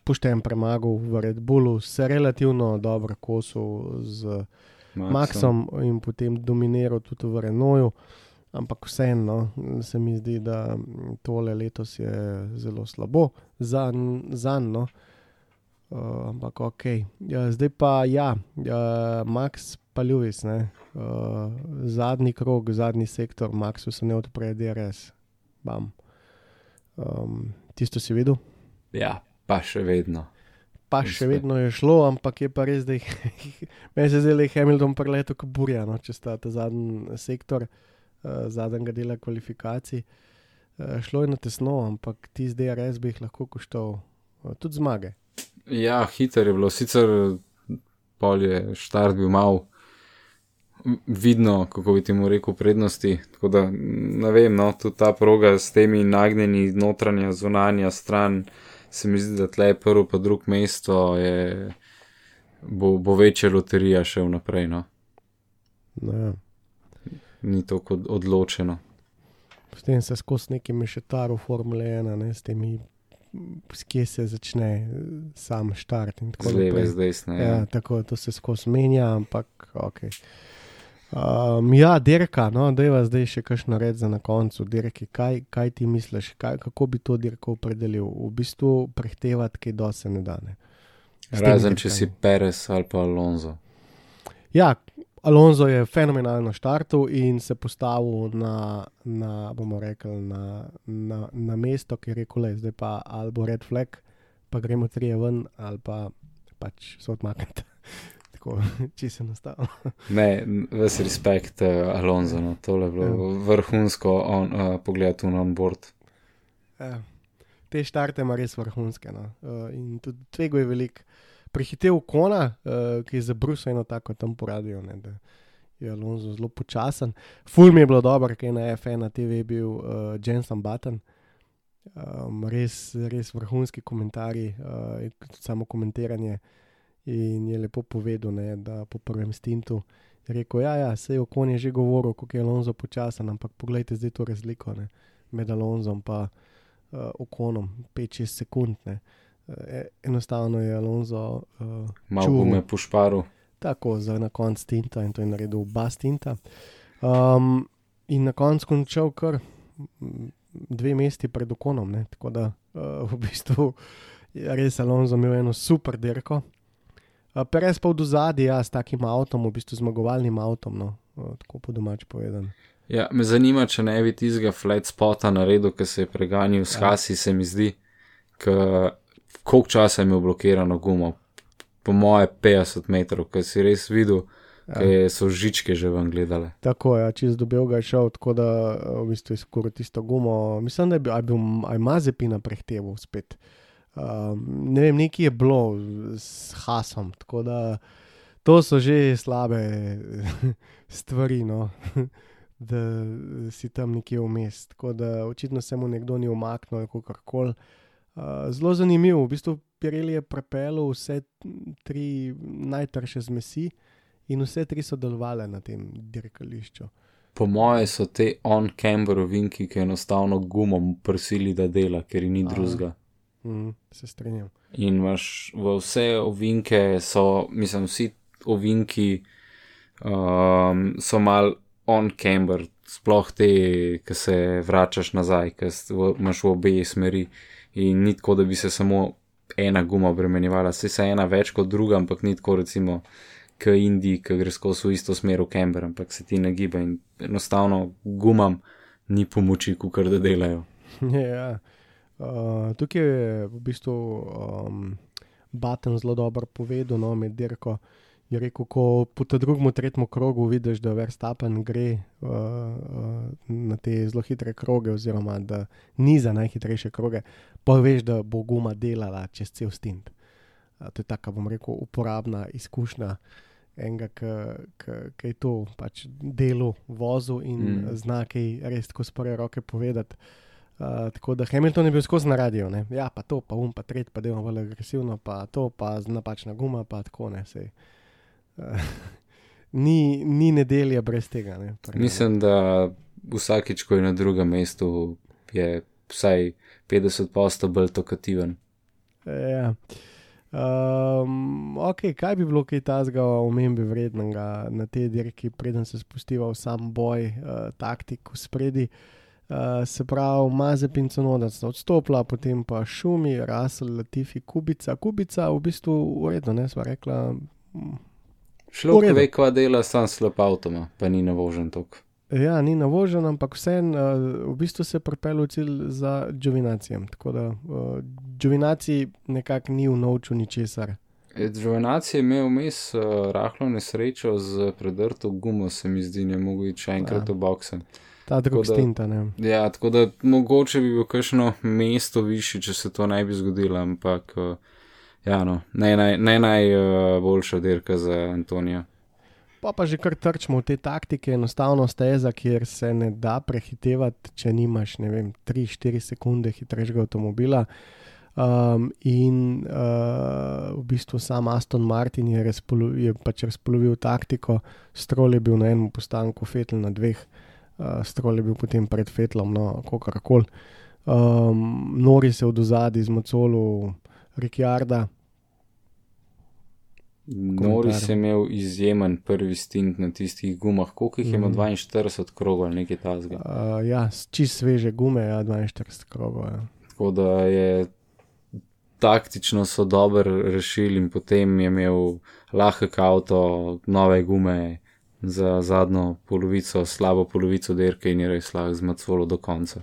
Pošten premagal v Red Bullu, se relativno dobro kosil z Maxom. Maxom in potem dominiral tudi v Renoju. Ampak vseeno no, se mi zdi, da tole letos je zelo slabo za njega. No. Uh, ampak ok. Ja, zdaj pa ja, uh, Max pa Lewis, uh, zadnji krog, zadnji sektor, Maxu se ne odpre, DRS. Um, tisto si videl? Ja, pa še vedno pa še vedno je šlo, ampak je pa res, da je meni se zdelo, da je Hamilton preletel kot burja, no, če sta ta zadnji sektor, uh, zadnjega dela kvalifikacij. Uh, šlo je na tesno, ampak ti zdaj res bi jih lahko koštal uh, tudi zmage. Ja, hiter je bilo, sicer polje, štart bil mal. Vidno, kako bi ti mu rekel, prednosti. Tako da, ne vem, no, tudi ta proga s temi nagnjeni, notranja, zunanja stran, se mi zdi, da tle prvo, pa drugo mesto je, bo, bo večja loterija še vnaprej. No? Ne. Ni tako odločeno. Potem se skozi neki mešetar v Formule 1, ne, s temi, kje se začne sam štart. Z leve, z desne. Ja. Ja, tako to se skozi menja, ampak ok. Um, ja, dirka, no, da je zdaj še kakšno red za na koncu. Dirki, kaj, kaj ti misliš, kaj, kako bi to dirko opredelil? V bistvu prehtevati, kaj do se ne da. Ne. Razen, če si Perez ali pa Alonso. Ja, Alonso je fenomenalno štartil in se postavil na, na bomo rekli, na, na, na mesto, ki je rekel, le, zdaj pa ali bo red flag, pa gremo trije ven ali pa pač se odmaknete tako, če se nastavlja. ne, ves respekt, uh, Alonso, no, tole je bilo ja. vrhunsko on, uh, pogled na board. Ja. Te štarte ima res vrhunske. No. Uh, in tudi tvego je velik. Prehitev kona, uh, ki je zabrusil eno tako tam poradijo, ne, da je Alonso zelo počasen. Ful mi je bilo dobro, ker je na FN na TV bil uh, Jensen Button. Um, res, res vrhunski komentarji, uh, samo komentiranje. In je lepo povedal, ne, da po prvem stintu je rekel: Ja, ja se je okon je že govoril, kako je Alonso počasen, ampak pogledajte zdaj to razliko ne, med Alonsom in uh, okonom, 5-6 sekund. Ne. E, enostavno je Alonso. Uh, Malo me pošparil. Tako, za na konc stinta in to je naredil oba stinta. Um, in na koncu končal kar dve mesti pred okonom, ne, tako da uh, v bistvu je res Alonso imel eno super dirko. Perez pa v zadnji, ja, s takim avtom, v bistvu zmagovalnim avtom, no, tako po domač povedan. Ja, me zanima, če ne bi tistega flat spota naredil, ki se je preganjal s ja. Hasi, se mi zdi, koliko časa je imel blokirano gumo. Po moje 50 metrov, ker si res videl, ja. so žičke že vam gledale. Tako je, ja, čez dobil ga je šel, tako da v bistvu je skoraj tisto gumo. Mislim, da je bil, bil, mazepina prehteval spet. Um, ne vem, nekaj je bilo s Hasom, tako da to so že slabe stvari, no? da si tam nekje vmes. Tako da očitno se mu nekdo ni umaknil, kako koli. Zelo zanimivo, v bistvu Pirelli je prepel vse tri najtrše zmesi in vse tri so delovale na tem dirkališču. Po moje so te on-camber ovinki, ki enostavno gumom prsili, da dela, ker ni drugega. Mm, se strinjam. In imaš vse ovinke, so, mislim, vsi ovinki um, so mal on-camber, sploh te, ki se vračaš nazaj, ki imaš v obe smeri. In ni tako, da bi se samo ena guma obremenjevala, se je ena več kot druga, ampak ni tako, recimo, k Indiji, ki gre skozi v isto smer v camber, ampak se ti nagiba in enostavno gumam ni pomoči, kar da delajo. Ja. Uh, tukaj je v bistvu um, Baten zelo dobro povedal, no, med dirko je rekel, ko po drugem, tretjem krogu vidiš, da Verstappen gre uh, uh, na te zelo hitre kroge, oziroma da ni za najhitrejše kroge, pa veš, da bo guma delala čez cel stint. Uh, to je tako, bom rekel, uporabna izkušnja enega, ki je to pač delo vozu in Mm. zna kaj res tako s prve roke povedati. Uh, tako da Hamilton je bil skozi na radio, ne? ja, pa to, pa um, pa tret, pa delamo bolj agresivno, pa to, pa napačna guma, pa tako ne. Sej. Uh, ni, ni nedelje brez tega. Ne? Mislim, da vsakič, ko je na drugem mestu, je vsaj 50% bolj tokativen. Ja. Um, ok, kaj bi bilo kaj tazga omembe vrednega na tej dirki, preden se spustiva v sam boj, uh, taktik v spredi. Uh, se pravi, Mazep in Conoda sta odstopila, potem pa Šumi, Rasel, Latifi, Kubica. Kubica v bistvu uredno, ne sva rekla. Šlo V je, kva dela, sam slab avtoma, pa ni navožen tok. Ja, ni navožen, ampak vseeno uh, v bistvu se je pripeljal cilj za Džovinacijem. Tako da uh, Džovinacij nekako ni vnovčil ničesar. Džovanac je imel vmes uh, rahlo nesrečo z predrto gumo, se mi zdi, ne mogo iti še enkrat Ja. v bokse. Ta drug da- stint, a ne. Ja, tako da mogoče bi bil kakšno mesto višji, če se to ne bi zgodilo, ampak uh, ja, no, ne naj, ne naj uh, dirka za Antonija. Pa pa že kar trčimo v te taktike, enostavno steza, kjer se ne da prehitevati, če nimaš, ne vem, 3-4 sekunde hitrejšega avtomobila. Um, in uh, v bistvu sam Aston Martin je, razpolo, je pač razpolovil taktiko, strol je bil na enem postanku, Fetel na dveh, uh, strol je bil potem pred Fetlom, no, kako koli. Um, Nori se od ozadja zmocolo Rikjarda, Noris je imel izjemen prvi stint na tistih gumah, koliko jih je imel Mhm. 42 krogov ali nekaj tasga. uh, ja, čist sveže gume, ja, 42 krogov. Ja. Tako da je taktično so dobro rešili in potem je imel lahek avto, nove gume za zadnjo polovico, slabo polovico dirke in je res lahko zmacolo do konca.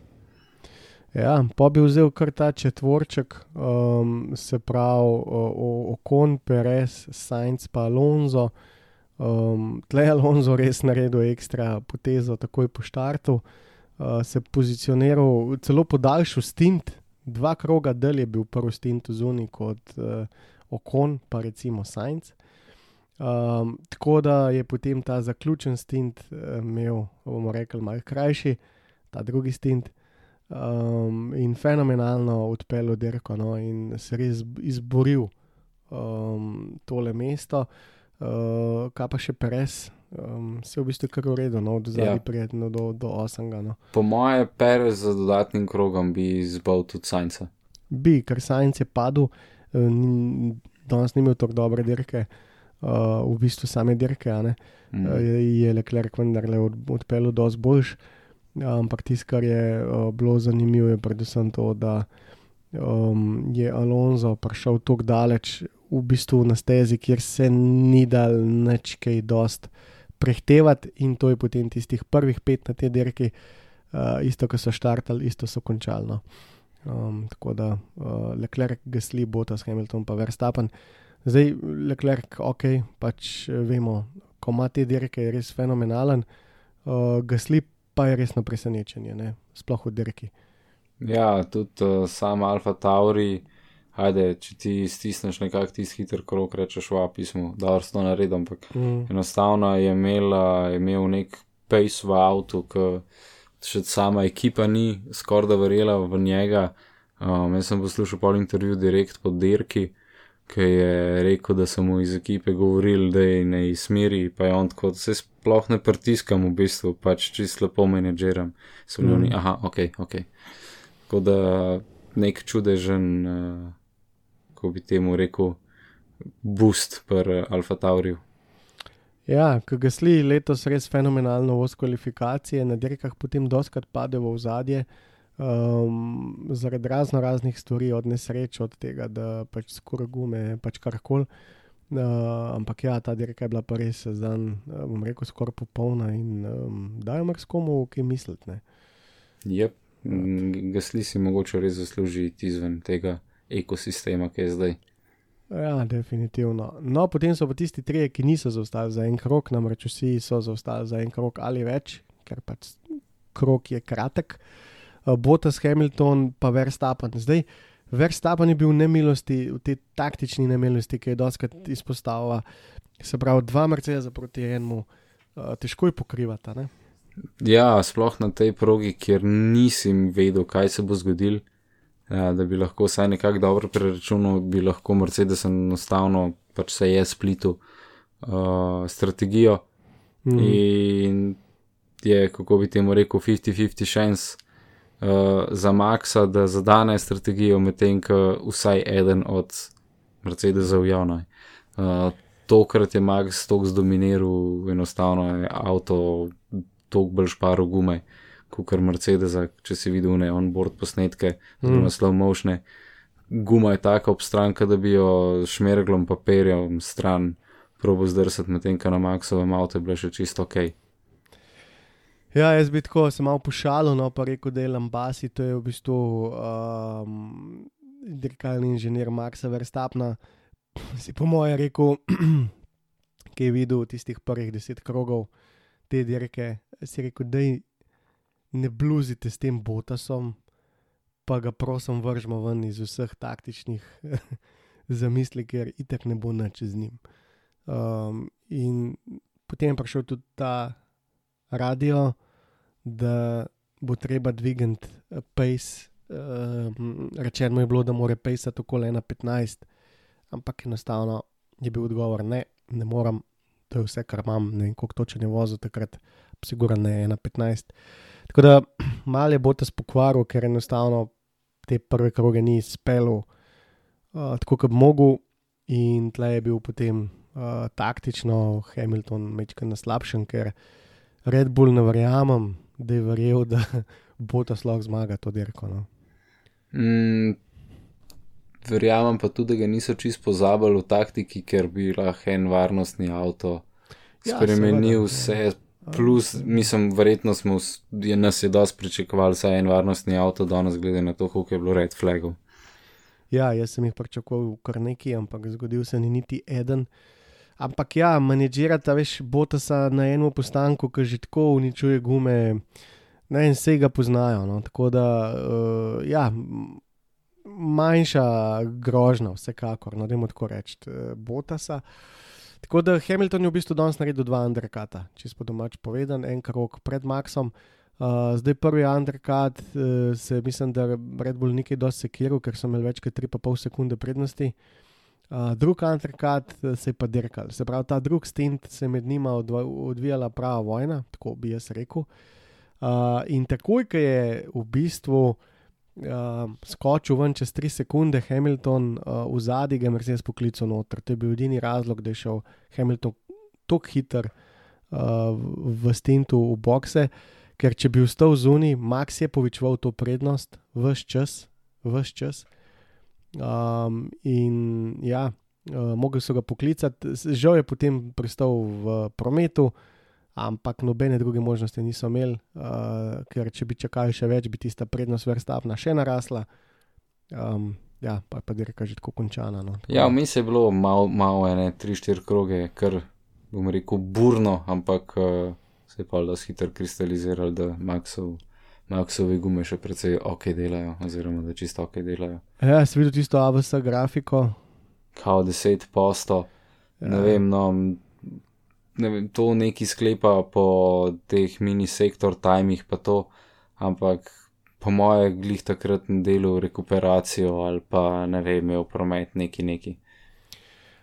Ja, pa bi vzel kar ta četvorček, um, se pravi Okon, Perez, Sainz pa Alonso. Um, tle je Alonso res naredil ekstra potezo, takoj po štartu, uh, se pozicioniral, celo podaljšal stint, dva kroga dalje je bil prvi stint zunaj kot uh, Okon, pa recimo Sainz. Um, tako da je potem ta zaključen stint uh, imel, bomo rekli, malo krajši, ta drugi stint um, in fenomenalno odpeljal dirko no, in se res izboril um, tole mesto. Uh, kaj pa še Perez, um, se je v bistvu kar uredil, no, od zadnjega Ja. prijetno do, do 8. No. Po moje Perez za dodatnim krogom bi izbal tudi Sainca. Bi, ker Sajenc je padel, uh, ni- danes ni imel tako dobre dirke, uh, v bistvu same dirke. Mm. Uh, je, je Leclerc vendarle od, odpeljal dosti boljš. Ampak tisto, kar je uh, bilo zanimivo, je predvsem to, da um, je Alonso prišel tako daleč, v bistvu na stezi, kjer se ni dal nič kaj dost prehtevati, in to je potem tistih prvih pet na te dirki, uh, isto, ko so štartali, isto so končali. No. Um, tako da uh, Leclerc, Gasly, Bottas, Hamilton, pa Verstappen. Zdaj, Leclerc, ok, pač vemo, ko ima te dirke, je res fenomenalen, uh, Gasly pa je resno presenečenje, ne? sploh v dirki. Ja, tudi uh, sam Alfa Tauri, ajde, če ti stisneš nekak tisti hiter krok, rečeš v pismu, da je to naredil, ampak Mm. enostavno je imel, uh, je imel nek pace v avtu, ki še sama ekipa ni skorda verjela v njega. Um, jaz sem poslušal pol intervju direkt po dirki, ki je rekel, da so mu iz ekipe govorili, da je ne izmeri, pa je on tako, da se sploh ne pritiskam v bistvu, pač čisto lepo menedžiram. So bili oni, Mm. aha, ok, ok. Tako da nek čudežen, uh, ko bi temu rekel, boost pri Alfa Tauriju. Ja, ki ga sli letos res fenomenalno voz kvalifikacije, na dirkah potem doskrat pade v ozadje. Um, zaradi razno raznih stvari, od nesreč, od tega, da pač skoraj gume, pač karkoli. Uh, ampak ja, ta dirka je bila pa res za en, uh, bom rekel, skoraj popolna in um, dajo marsikomu kaj misliti. ne. Yep. Mm, Gasli si mogoče res zasluži izven tega ekosistema, ki je zdaj. Ja, definitivno. No, potem so pa tisti trije, ki niso zaostali za en krok, namreč vsi so zaostali za en krok ali več, ker pač krok je kratek. Uh, Botas Hamilton, pa Verstappen. Zdaj, Verstappen je bil v nemilosti, v tej taktični nemilosti, ki je doskrat izpostavila. Se pravi, dva Mercedesa proti enemu, uh, težko je pokrivati. Ne? Ja, sploh na tej progi, kjer nisem vedel, kaj se bo zgodil, ja, da bi lahko vsaj nekako dobro preračunal, bi lahko Mercedes enostavno pač se je splitu uh, strategijo mm. in je, kako bi temu rekel, 50-50 šans uh, za Maxa, da zadane strategijo, medtem ko vsaj eden od Mercedesov javno. Uh, tokrat je Max tok zdominiral, enostavno je avto tok bolj šparo gume, kot kar Mercedesa, če si videl ne on-board posnetke, oziroma mm. slow motione. Guma je taka obstranka, da bi jo šmerglom papirjem stran probo zdrsati, medtem ko na Maxovem avtu je bilo še čisto ok. Ja, jaz bi tako se malo pošalil, no pa rekel, da je Lambasi, to je v bistvu um, dirkalni inženir Maxa Verstapna. Si po moje rekel, ki je videl tistih prvih deset krogov te dirke, si rekel, da ne bluzite s tem botasom, pa ga prosim vržemo ven iz vseh taktičnih zamisli, ker itek ne bo nič z njim. Um, in potem je prišel tudi ta radio, da bo treba dvigati pace. Um, rečeno je bilo, da mora pace okoli 1,15, ampak enostavno je bil odgovor: ne, ne morem, to je vse, kar imam, ne vem, koliko točen je vozil takrat, sigurno ne 1,15. Tako da malo je botas pokvaril, ker enostavno te prve kroge ni izpelil uh, tako, kot bi mogel, in tle je bil potem uh, taktično Hamilton mečkaj na slabšem, ker Red Bull ne verjamem, da je verjel, da bo ta slog zmaga to dirko. No. Mm, verjamem pa tudi, da ga niso čisto pozabili v taktiki, ker bi lahko en varnostni avto Ja, spremenil seveda, vse. Plus, mislim, verjetno smo je nas je dosti pričakovali, saj en varnostni avto danes, glede na to, koliko je bilo red flagov. Ja, jaz sem jih pričakoval kar nekaj, ampak zgodil se ni niti eden. Ampak ja, manedžirata veš botasa na enem postanku, ki že tako uničuje gume, ne en vse ga poznajo. No. Tako da, uh, ja, manjša grožnja, vsekakor, no, da tako reči, uh, botasa. Tako da Hamilton je v bistvu danes naredil dva underkata, če po domač povedan, en krok pred Maxom. Uh, zdaj prvi undercut, uh, se mislim, da Red Bull nekaj dosti sekiral, ker so imeli več kot 3,5 sekunde prednosti. Uh, drugi undercut eh, se je pa dirkal. Se pravi, ta drugi stint se je med njima odvijala prava vojna, tako bi jaz rekel. Uh, in takoj, ko je v bistvu uh, skočil ven čez 3 sekunde, Hamilton uh, v zadnji ga je Mercedes poklical noter. To je bil edini razlog, da je šel Hamilton tako hiter uh, v stintu v bokse, ker če bi ostal zunaj, Max je povečeval to prednost, vse čas, vse čas. Um, in ja, uh, mogli so ga poklicati, žal je potem pristal v prometu, ampak nobene druge možnosti niso imeli, uh, ker če bi čakali še več, bi tista prednost vrstavna še narasla. Um, ja, pa je pa dirka že tako končana. No. Tako Ja, da- vmes je bilo malo, malo ene, tri, štiri kroge, kar bom rekel burno, ampak uh, se je pa da hitro kristaliziralo, da Maxov, Maxovi gume še precej ok delajo, oziroma da čisto ok delajo. Ja, si videl tisto AVS grafiko. Kao 10 posto, ne Ja. vem, no, ne vem, to neki sklepa po teh mini sektor tajmih, pa to, ampak po moje glih takrat na delu rekuperacijo ali pa ne vem, imel promet neki neki.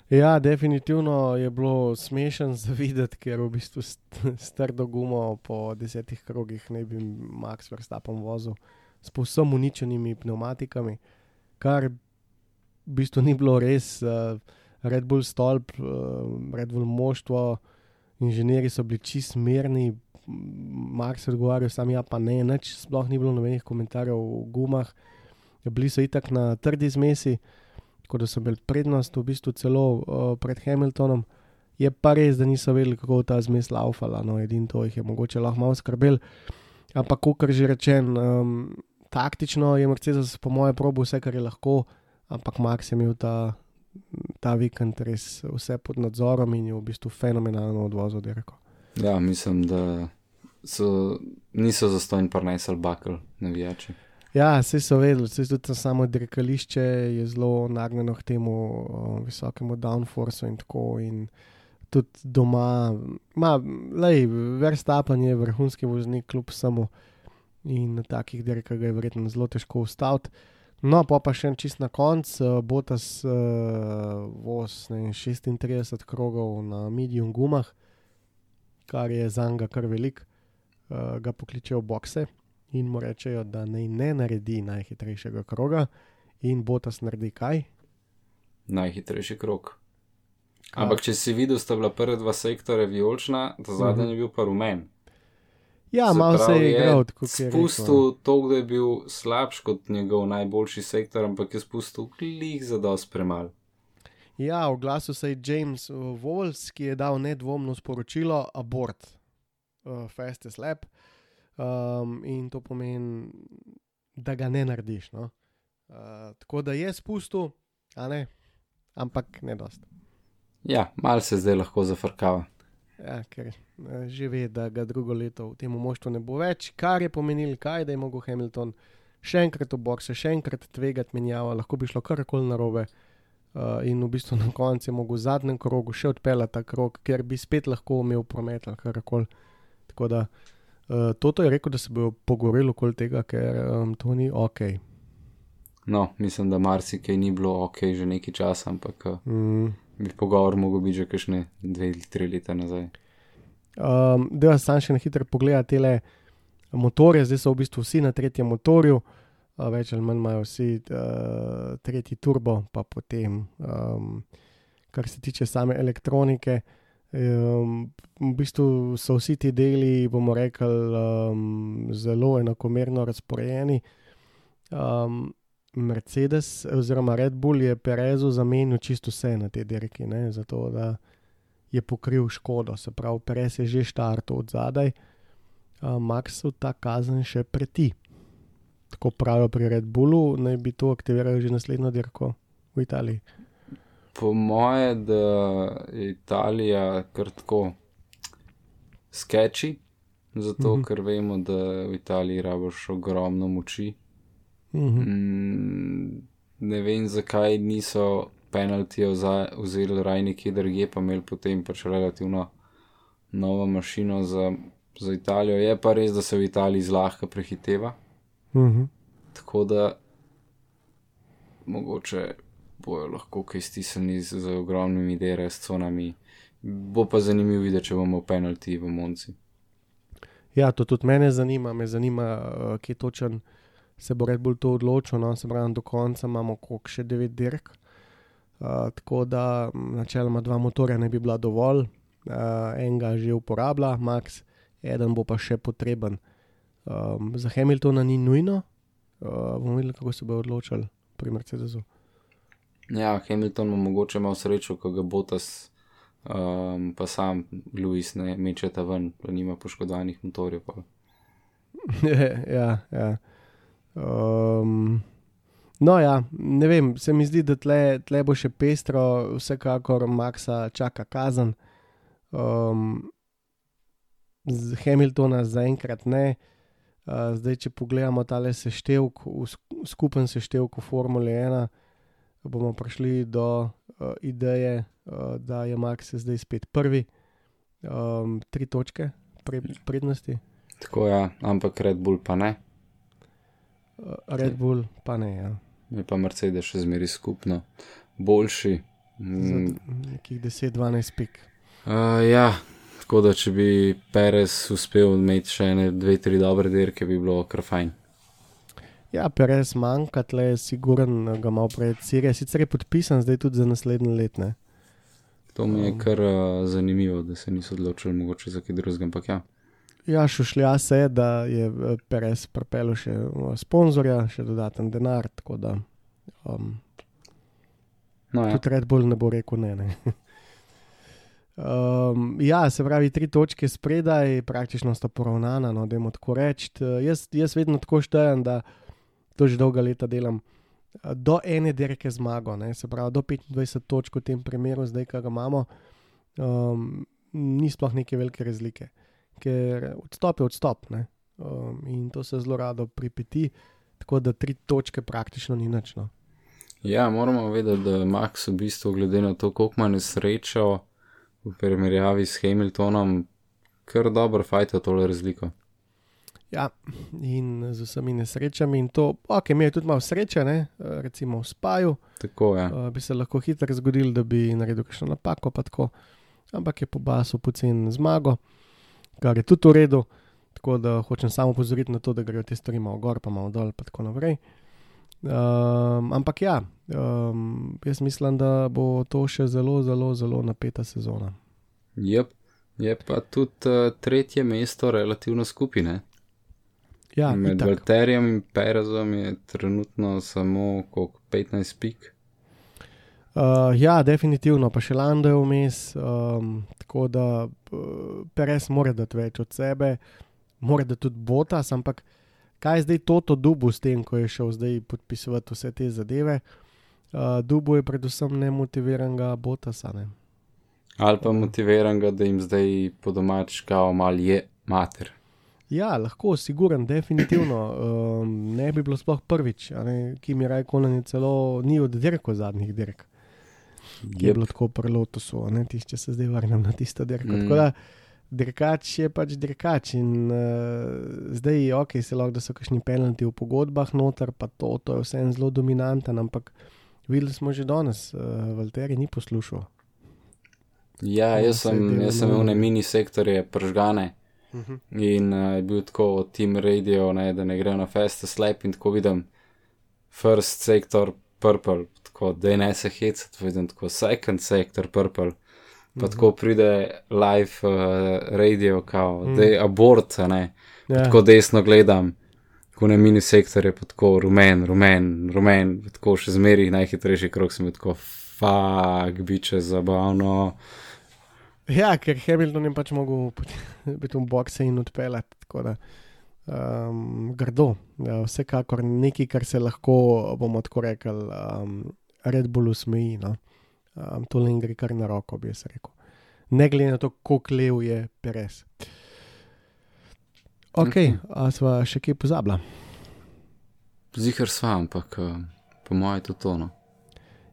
Ja, definitivno je bilo smešen za videti, ker v bistvu st- s trdo gumo po desetih krogih ne bi Max Verstappen vozil s povsem uničenimi pneumatikami, kar v bistvu ni bilo res. Uh, Red Bull stolp, uh, Red Bull moštvo, inženirji so bili čist mirni, Max je odgovarjal, sam ja, pa ne, nič, sploh ni bilo nobenih komentarjev o gumah, bili so itak na trdi zmesi tako da so imeli prednost v bistvu celo uh, pred Hamiltonom. Je pa res, da niso vedeli, kako ta zmes laufala, no, edino to jih je mogoče lahko malo skrbel. Ampak, kot že rečen, um, taktično je Mercedes, po mojem, probo vse, kar je lahko, ampak Max je imel ta ta vikend res vse pod nadzorom in je v bistvu fenomenalno odvozil dirko. Ja, mislim, da so, niso zastojni prenesli bakl navijači. Ja, vse so vedeli, vse tudi samo dirkališče je zelo nagnjeno k temu uh, visokemu downforceu in tako. In tudi doma, ma, lej, Verstappen je vrhunski voznik, kljub samo in na takih dirkah ga je verjetno zelo težko ustaviti. No, pa pa še en čist na koncu, uh, Botas uh, voz ne, 36 krogov na medium gumah, kar je za njega kar velik, uh, ga pokličejo v bokse in mu rečejo, da naj ne naredi najhitrejšega kroga, in Botas naredi kaj. Najhitrejši krok. Ampak, če si videl, sta bila prva dva sektorja vijolična, ta zadnji Mhm. je bil pa rumen. Ja, Se malo se je igral, tako kot je. Spustil to, da je bil slabš kot njegov najboljši sektor, ampak je spustil klih za dosti premal. Ja, oglasil se je James uh, Walls, ki je dal nedvomno sporočilo: abort, uh, fastest lap. Um, in to pomeni, da ga ne narediš. No? Uh, tako da je spustil, a ne, ampak ne dost. Ja, mal se zdaj lahko zafrkava. Ja, ker uh, že ve, da ga drugo leto v tem moštvu ne bo več, kar je pomenil, kaj, da je mogel Hamilton še enkrat v bokse, še enkrat tvegati menjava, lahko bi šlo karkoli narobe. Uh, in v bistvu na koncu je mogel v zadnjem krogu še odpeljati ta krog, ker bi spet lahko imel promet ali karkoli. Tako da uh, Toto je rekel, da se bodo pogorili okoli tega, ker um, to ni ok. No, mislim, da marsikaj ni bilo ok že nekaj časa, ampak uh, Mm. bi pogovor mogel biti že kakšne dve ali tri leta nazaj. Um, da, sam še na hitro pogleda te motorje, zdaj so v bistvu vsi na tretjem motorju, uh, več ali manj imajo vsi uh, tretji turbo, pa potem, um, kar se tiče same elektronike. Um, v bistvu so vsi ti deli, bomo rekli, um, zelo enakomerno razporejeni. Um, Mercedes oziroma Red Bull je Perezu zamenil čisto vse na te dirki, ne, zato da je pokril škodo, se pravi, Perez je že štartal od zadaj, uh, Maxu ta kazen še preti. Tako pravijo pri Red Bullu, naj bi to aktivirali že naslednjo dirko v Italiji. Po moje, da je Italija kar tako sketchy, zato Mhm. mhm. ker vemo, da v Italiji rabiš ogromno moči. Mhm. Mm, ne vem, zakaj niso penaltijev vzeli raj nekje drugje, pa imeli potem pač relativno novo mašino za, za Italijo. Je pa res, da se v Italiji zlahka prehiteva, Mhm. tako da mogoče bojo lahko kaj stisnili z, z ogromnimi DRS-conami. Bo pa zanimivo videti, če bomo penalti v Monci. Ja, to tudi mene zanima, me zanima, uh, kje točen se bo Red Bull to odločil. No, se pravi, do konca imamo koliko še devet dirk. Uh, tako da m, načeloma dva motorja ne bi bila dovolj, uh, enega že uporablja, Max, eden bo pa še potreben. Um, za Hamiltona ni nujno, uh, bomo videli, kako se bo odločil pri Mercedesu. Ja, Hamilton ima mogoče malo srečo, ko ga Botas, um, pa sam Louis ne mečeta ven, da nima poškodovanih motorjev. Ja, ja. Um, no, ja, ne vem, se mi zdi, da tle, tle bo še pestro, vsekakor Maxa čaka kazen. Um, z Hamiltona zaenkrat ne. Uh, zdaj, če pogledamo tale seštevek, v sk- skupen seštevek v Formule 1, bomo prišli do uh, ideje, uh, da je Max zdaj spet prvi, um, tri točke pred, prednosti. Tako ja, ampak Red Bull pa ne, Uh, Red Bull pa ne. Ja. je pa Mercedes še zmeri skupno boljši. Mm, nekih 10-12 pik. uh, ja, tako da če bi Perez uspel imeti še ene, dve, tri dobre dirke, bi bilo kar fajn. Ja, Perez manjka, tle je siguren, ga malo pred Sirijo. Sicer je podpisan zdaj tudi za naslednje letne. To mi je Um. kar uh, zanimivo, da se niso odločili mogoče za kaj drugega, ampak ja. Ja, šušlja se, da je eh, Perez pripeljal še eh, sponzorja, še dodaten denar, tako da um, No, ja. tudi Red Bull ne bo rekel ne. ne. Um, ja, se pravi, tri točke spredaj, praktično sta poravnana, no, da jim tako reči. Jaz, jaz vedno tako štejem, da to že dolga leta delam, eh, do ene dirke zmago, ne, se pravi do 25 točk v tem primeru, zdaj, ki ga imamo, um, ni sploh neke velike razlike, ker odstop je odstop ne, um, in to se zelo rado pripeti, tako da tri točke praktično ni nič. No. Ja, moramo vedeti, da Max v bistvu, glede na to, koliko ima nesrečo v primerjavi s Hamiltonom, kar dobro fajta tole razliko. Ja, in z vsemi nesrečami, in to, ok, mi je tudi malo sreče, ne, eh, recimo v spaju, Tako je. uh, bi se lahko hitro zgodil, da bi naredil kakšno napako, pa tako, ampak je po basu pocen zmago, kar je tudi v redu. Tako da hočem samo pozoriti na to, da grejo te stvari malo gor, pa malo dol, pa tako naprej. Um, ampak ja, um, jaz mislim, da bo to še zelo, zelo, zelo napeta sezona. Yep. Je pa tudi uh, tretje mesto relativno skupine. Ja, Med itak. Valterijem in Perezom je trenutno samo koliko, 15 pik. Uh, ja, definitivno, pa še Lando je vmes, um, tako da uh, Perez mora dati več od sebe, mora dati tudi Botas, ampak kaj je zdaj Toto Dubu s tem, ko je šel zdaj podpisovati vse te zadeve? Uh, Dubu je predvsem nemotiviranega Botasa. Ne? Ali pa motiviran ga, da jim zdaj po domač kao mal je mater. Ja, lahko, siguren, definitivno. Um, ne bi bilo sploh prvič, ki mi raj konen je celo, ni od dirko zadnjih dirk. Yep. Je bilo tako pri Lotusu, a ne tisti, če se zdaj vrnem na tisto dirko. Mm. Tako da dirkač je pač dirkač in uh, zdaj je ok, se lahko, da so kakšni penalti v pogodbah noter, pa to, to je vse zelo dominanten, ampak videli smo že danes, uh, Valteri ni poslušal. Ja, Ja, jaz sem, jaz sem imel nujno. ne mini sektorje pržgane Uh -huh. in uh, je bil tako team radio, ne, da ne grejo na feste slep in tako vidim first sector purple, tako da ne se hecati, vidim tako second sector purple. Pa Mhm. tako pride live uh, radio, kao, Mhm. da je abort, ne. Ja. Tako desno gledam, ko na mini sektorje, pa tako rumen, rumen, rumen, tako še zmeraj najhitrejši krok sem tako, fak, biče zabavno. Ja, ker Hamilton je pač mogel biti v bokse in odpeljati. tako da, Um, grdo, ja, vsekakor nekaj, kar se lahko, bomo tako rekli, um, Red Bullu smeji. No. Um, to le gre kar na roko, bi jaz rekel. Ne glede na to, koliko lev je Perez. Ok, Mhm. a sva še kaj pozabila? Zihar sva, ampak uh, po mojem je to tono.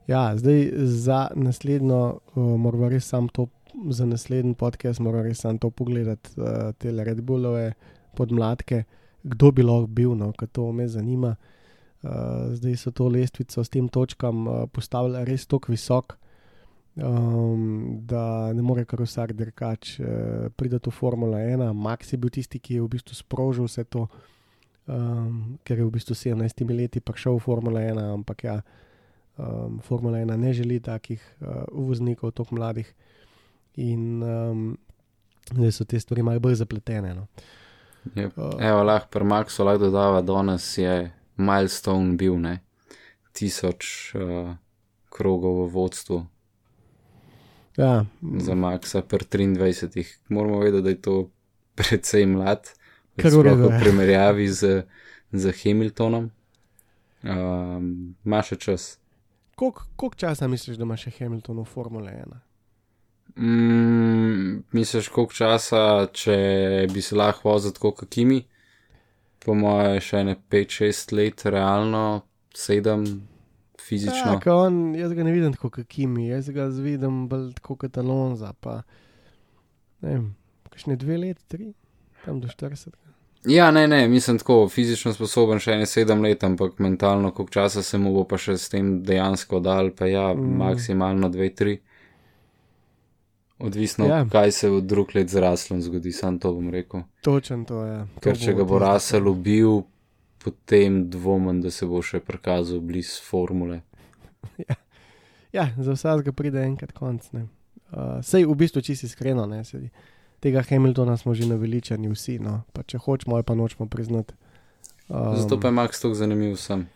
Ja, zdaj za naslednjo, uh, moramo res sam to, za naslednji podcast, moramo res sam to pogledati, uh, te Red Bullove podmladke, kdo bi lahko bil, no, ker to me zanima. Uh, zdaj so to lestvico s tem točkam uh, postavili res tako visok, um, da ne more kar vsak dirkač uh, priti v Formula 1. Max je bil tisti, ki je v bistvu sprožil vse to, um, ker je v bistvu 17 leti prišel v Formula 1, ampak ja um, Formula 1 ne želi takih uh, voznikov, tako mladih. In um, zdaj so te stvari malo bolj zapletene. No. Yep. Uh, Evo, lahko pri Maxu lahko dodava, danes je milestone bil, ne? Tisoč uh, krogov v vodstvu Ja, za Maxa pri 23. Moramo vedeti, da je to precej mlad, Kar sploh redu, v ja. primerjavi z, z Hamiltonom. Um, Ma še čas. koliko, koliko časa misliš, da ima še Hamilton v Formule 1? Mm, misliš, koliko časa, če bi se lahko vozil kot Kimi? Po mojem, še ne 5-6 let, realno 7, fizično. Ja, on, jaz ga ne vidim tako kot Kimi, jaz ga vidim bolj tako kot Alonso. Pa, ne vem, kakšne dve leti, tri, tam do 40. Ja, ne, ne, mislim tako, fizično sposoben še ne 7 let, ampak mentalno, koliko časa se mu bo pa še s tem dejansko dal, pa ja, Mm. maksimalno 2-3. Odvisno, Ja. ja. kaj se v drug let z raslom zgodi, sam to bom rekel. Točen to je. To Ker če ga bo rasel ubil, potem dvomim, da se bo še prikazal blizu formule. Ja, za vsakega pride enkrat konc. ne. Uh, sej v bistvu čisto iskreno, ne, sedi. tega Hamiltona smo že naveličani vsi, no. pa če hočemo, ali pa nočemo priznati. Um, Zato pa je Max tako zanimiv sem.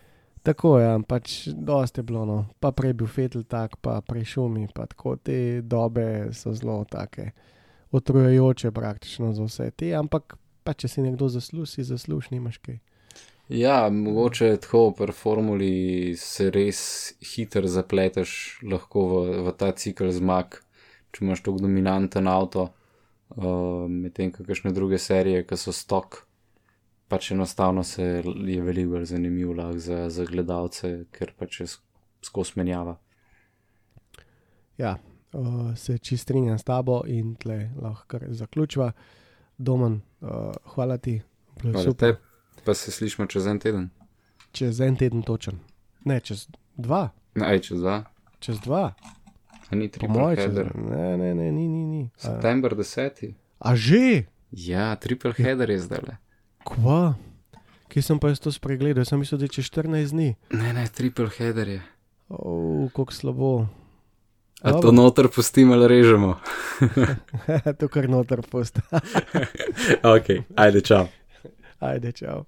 Tako je, ja, pač dosti je bilo, no. pa prej bil Fetel tak, pa prej šumi, pa tako te dobe so zelo take utrujajoče praktično za vse te, ampak pa če si nekdo zasluži, zasluži, nimaš kaj. Ja, mogoče tako pri formuli se res hiter zapleteš lahko v, v ta cikl zmag, če imaš tako dominanten avto, uh, medtem kakšne druge serije, ki so stok, pač enostavno se je veliko bolj zanimiv za, za gledalce, ker pač je sk- skozi menjava. Ja, uh, se čist strinjam s tabo in tle lahko zaključiva. Domen, uh, hvala ti, Hvala tebi, pa se slišimo čez en teden. Čez en teden točen. Ne, čez dva, Aj, čez dva, čez dva, a ni triple mojem, čez header. Ne, ne, ne, ni, ni. ni. September 10. a že, Ja, triple header je zdaj le. Kva? Kje sem pa jaz to spregledal? Sem mislil, da je čez 14 dni. Ne, ne, triple header je. Oh, kako slabo. A to noter pustimo ali režemo? to kar noter posta. ok, ajde, čau. Ajde, čau.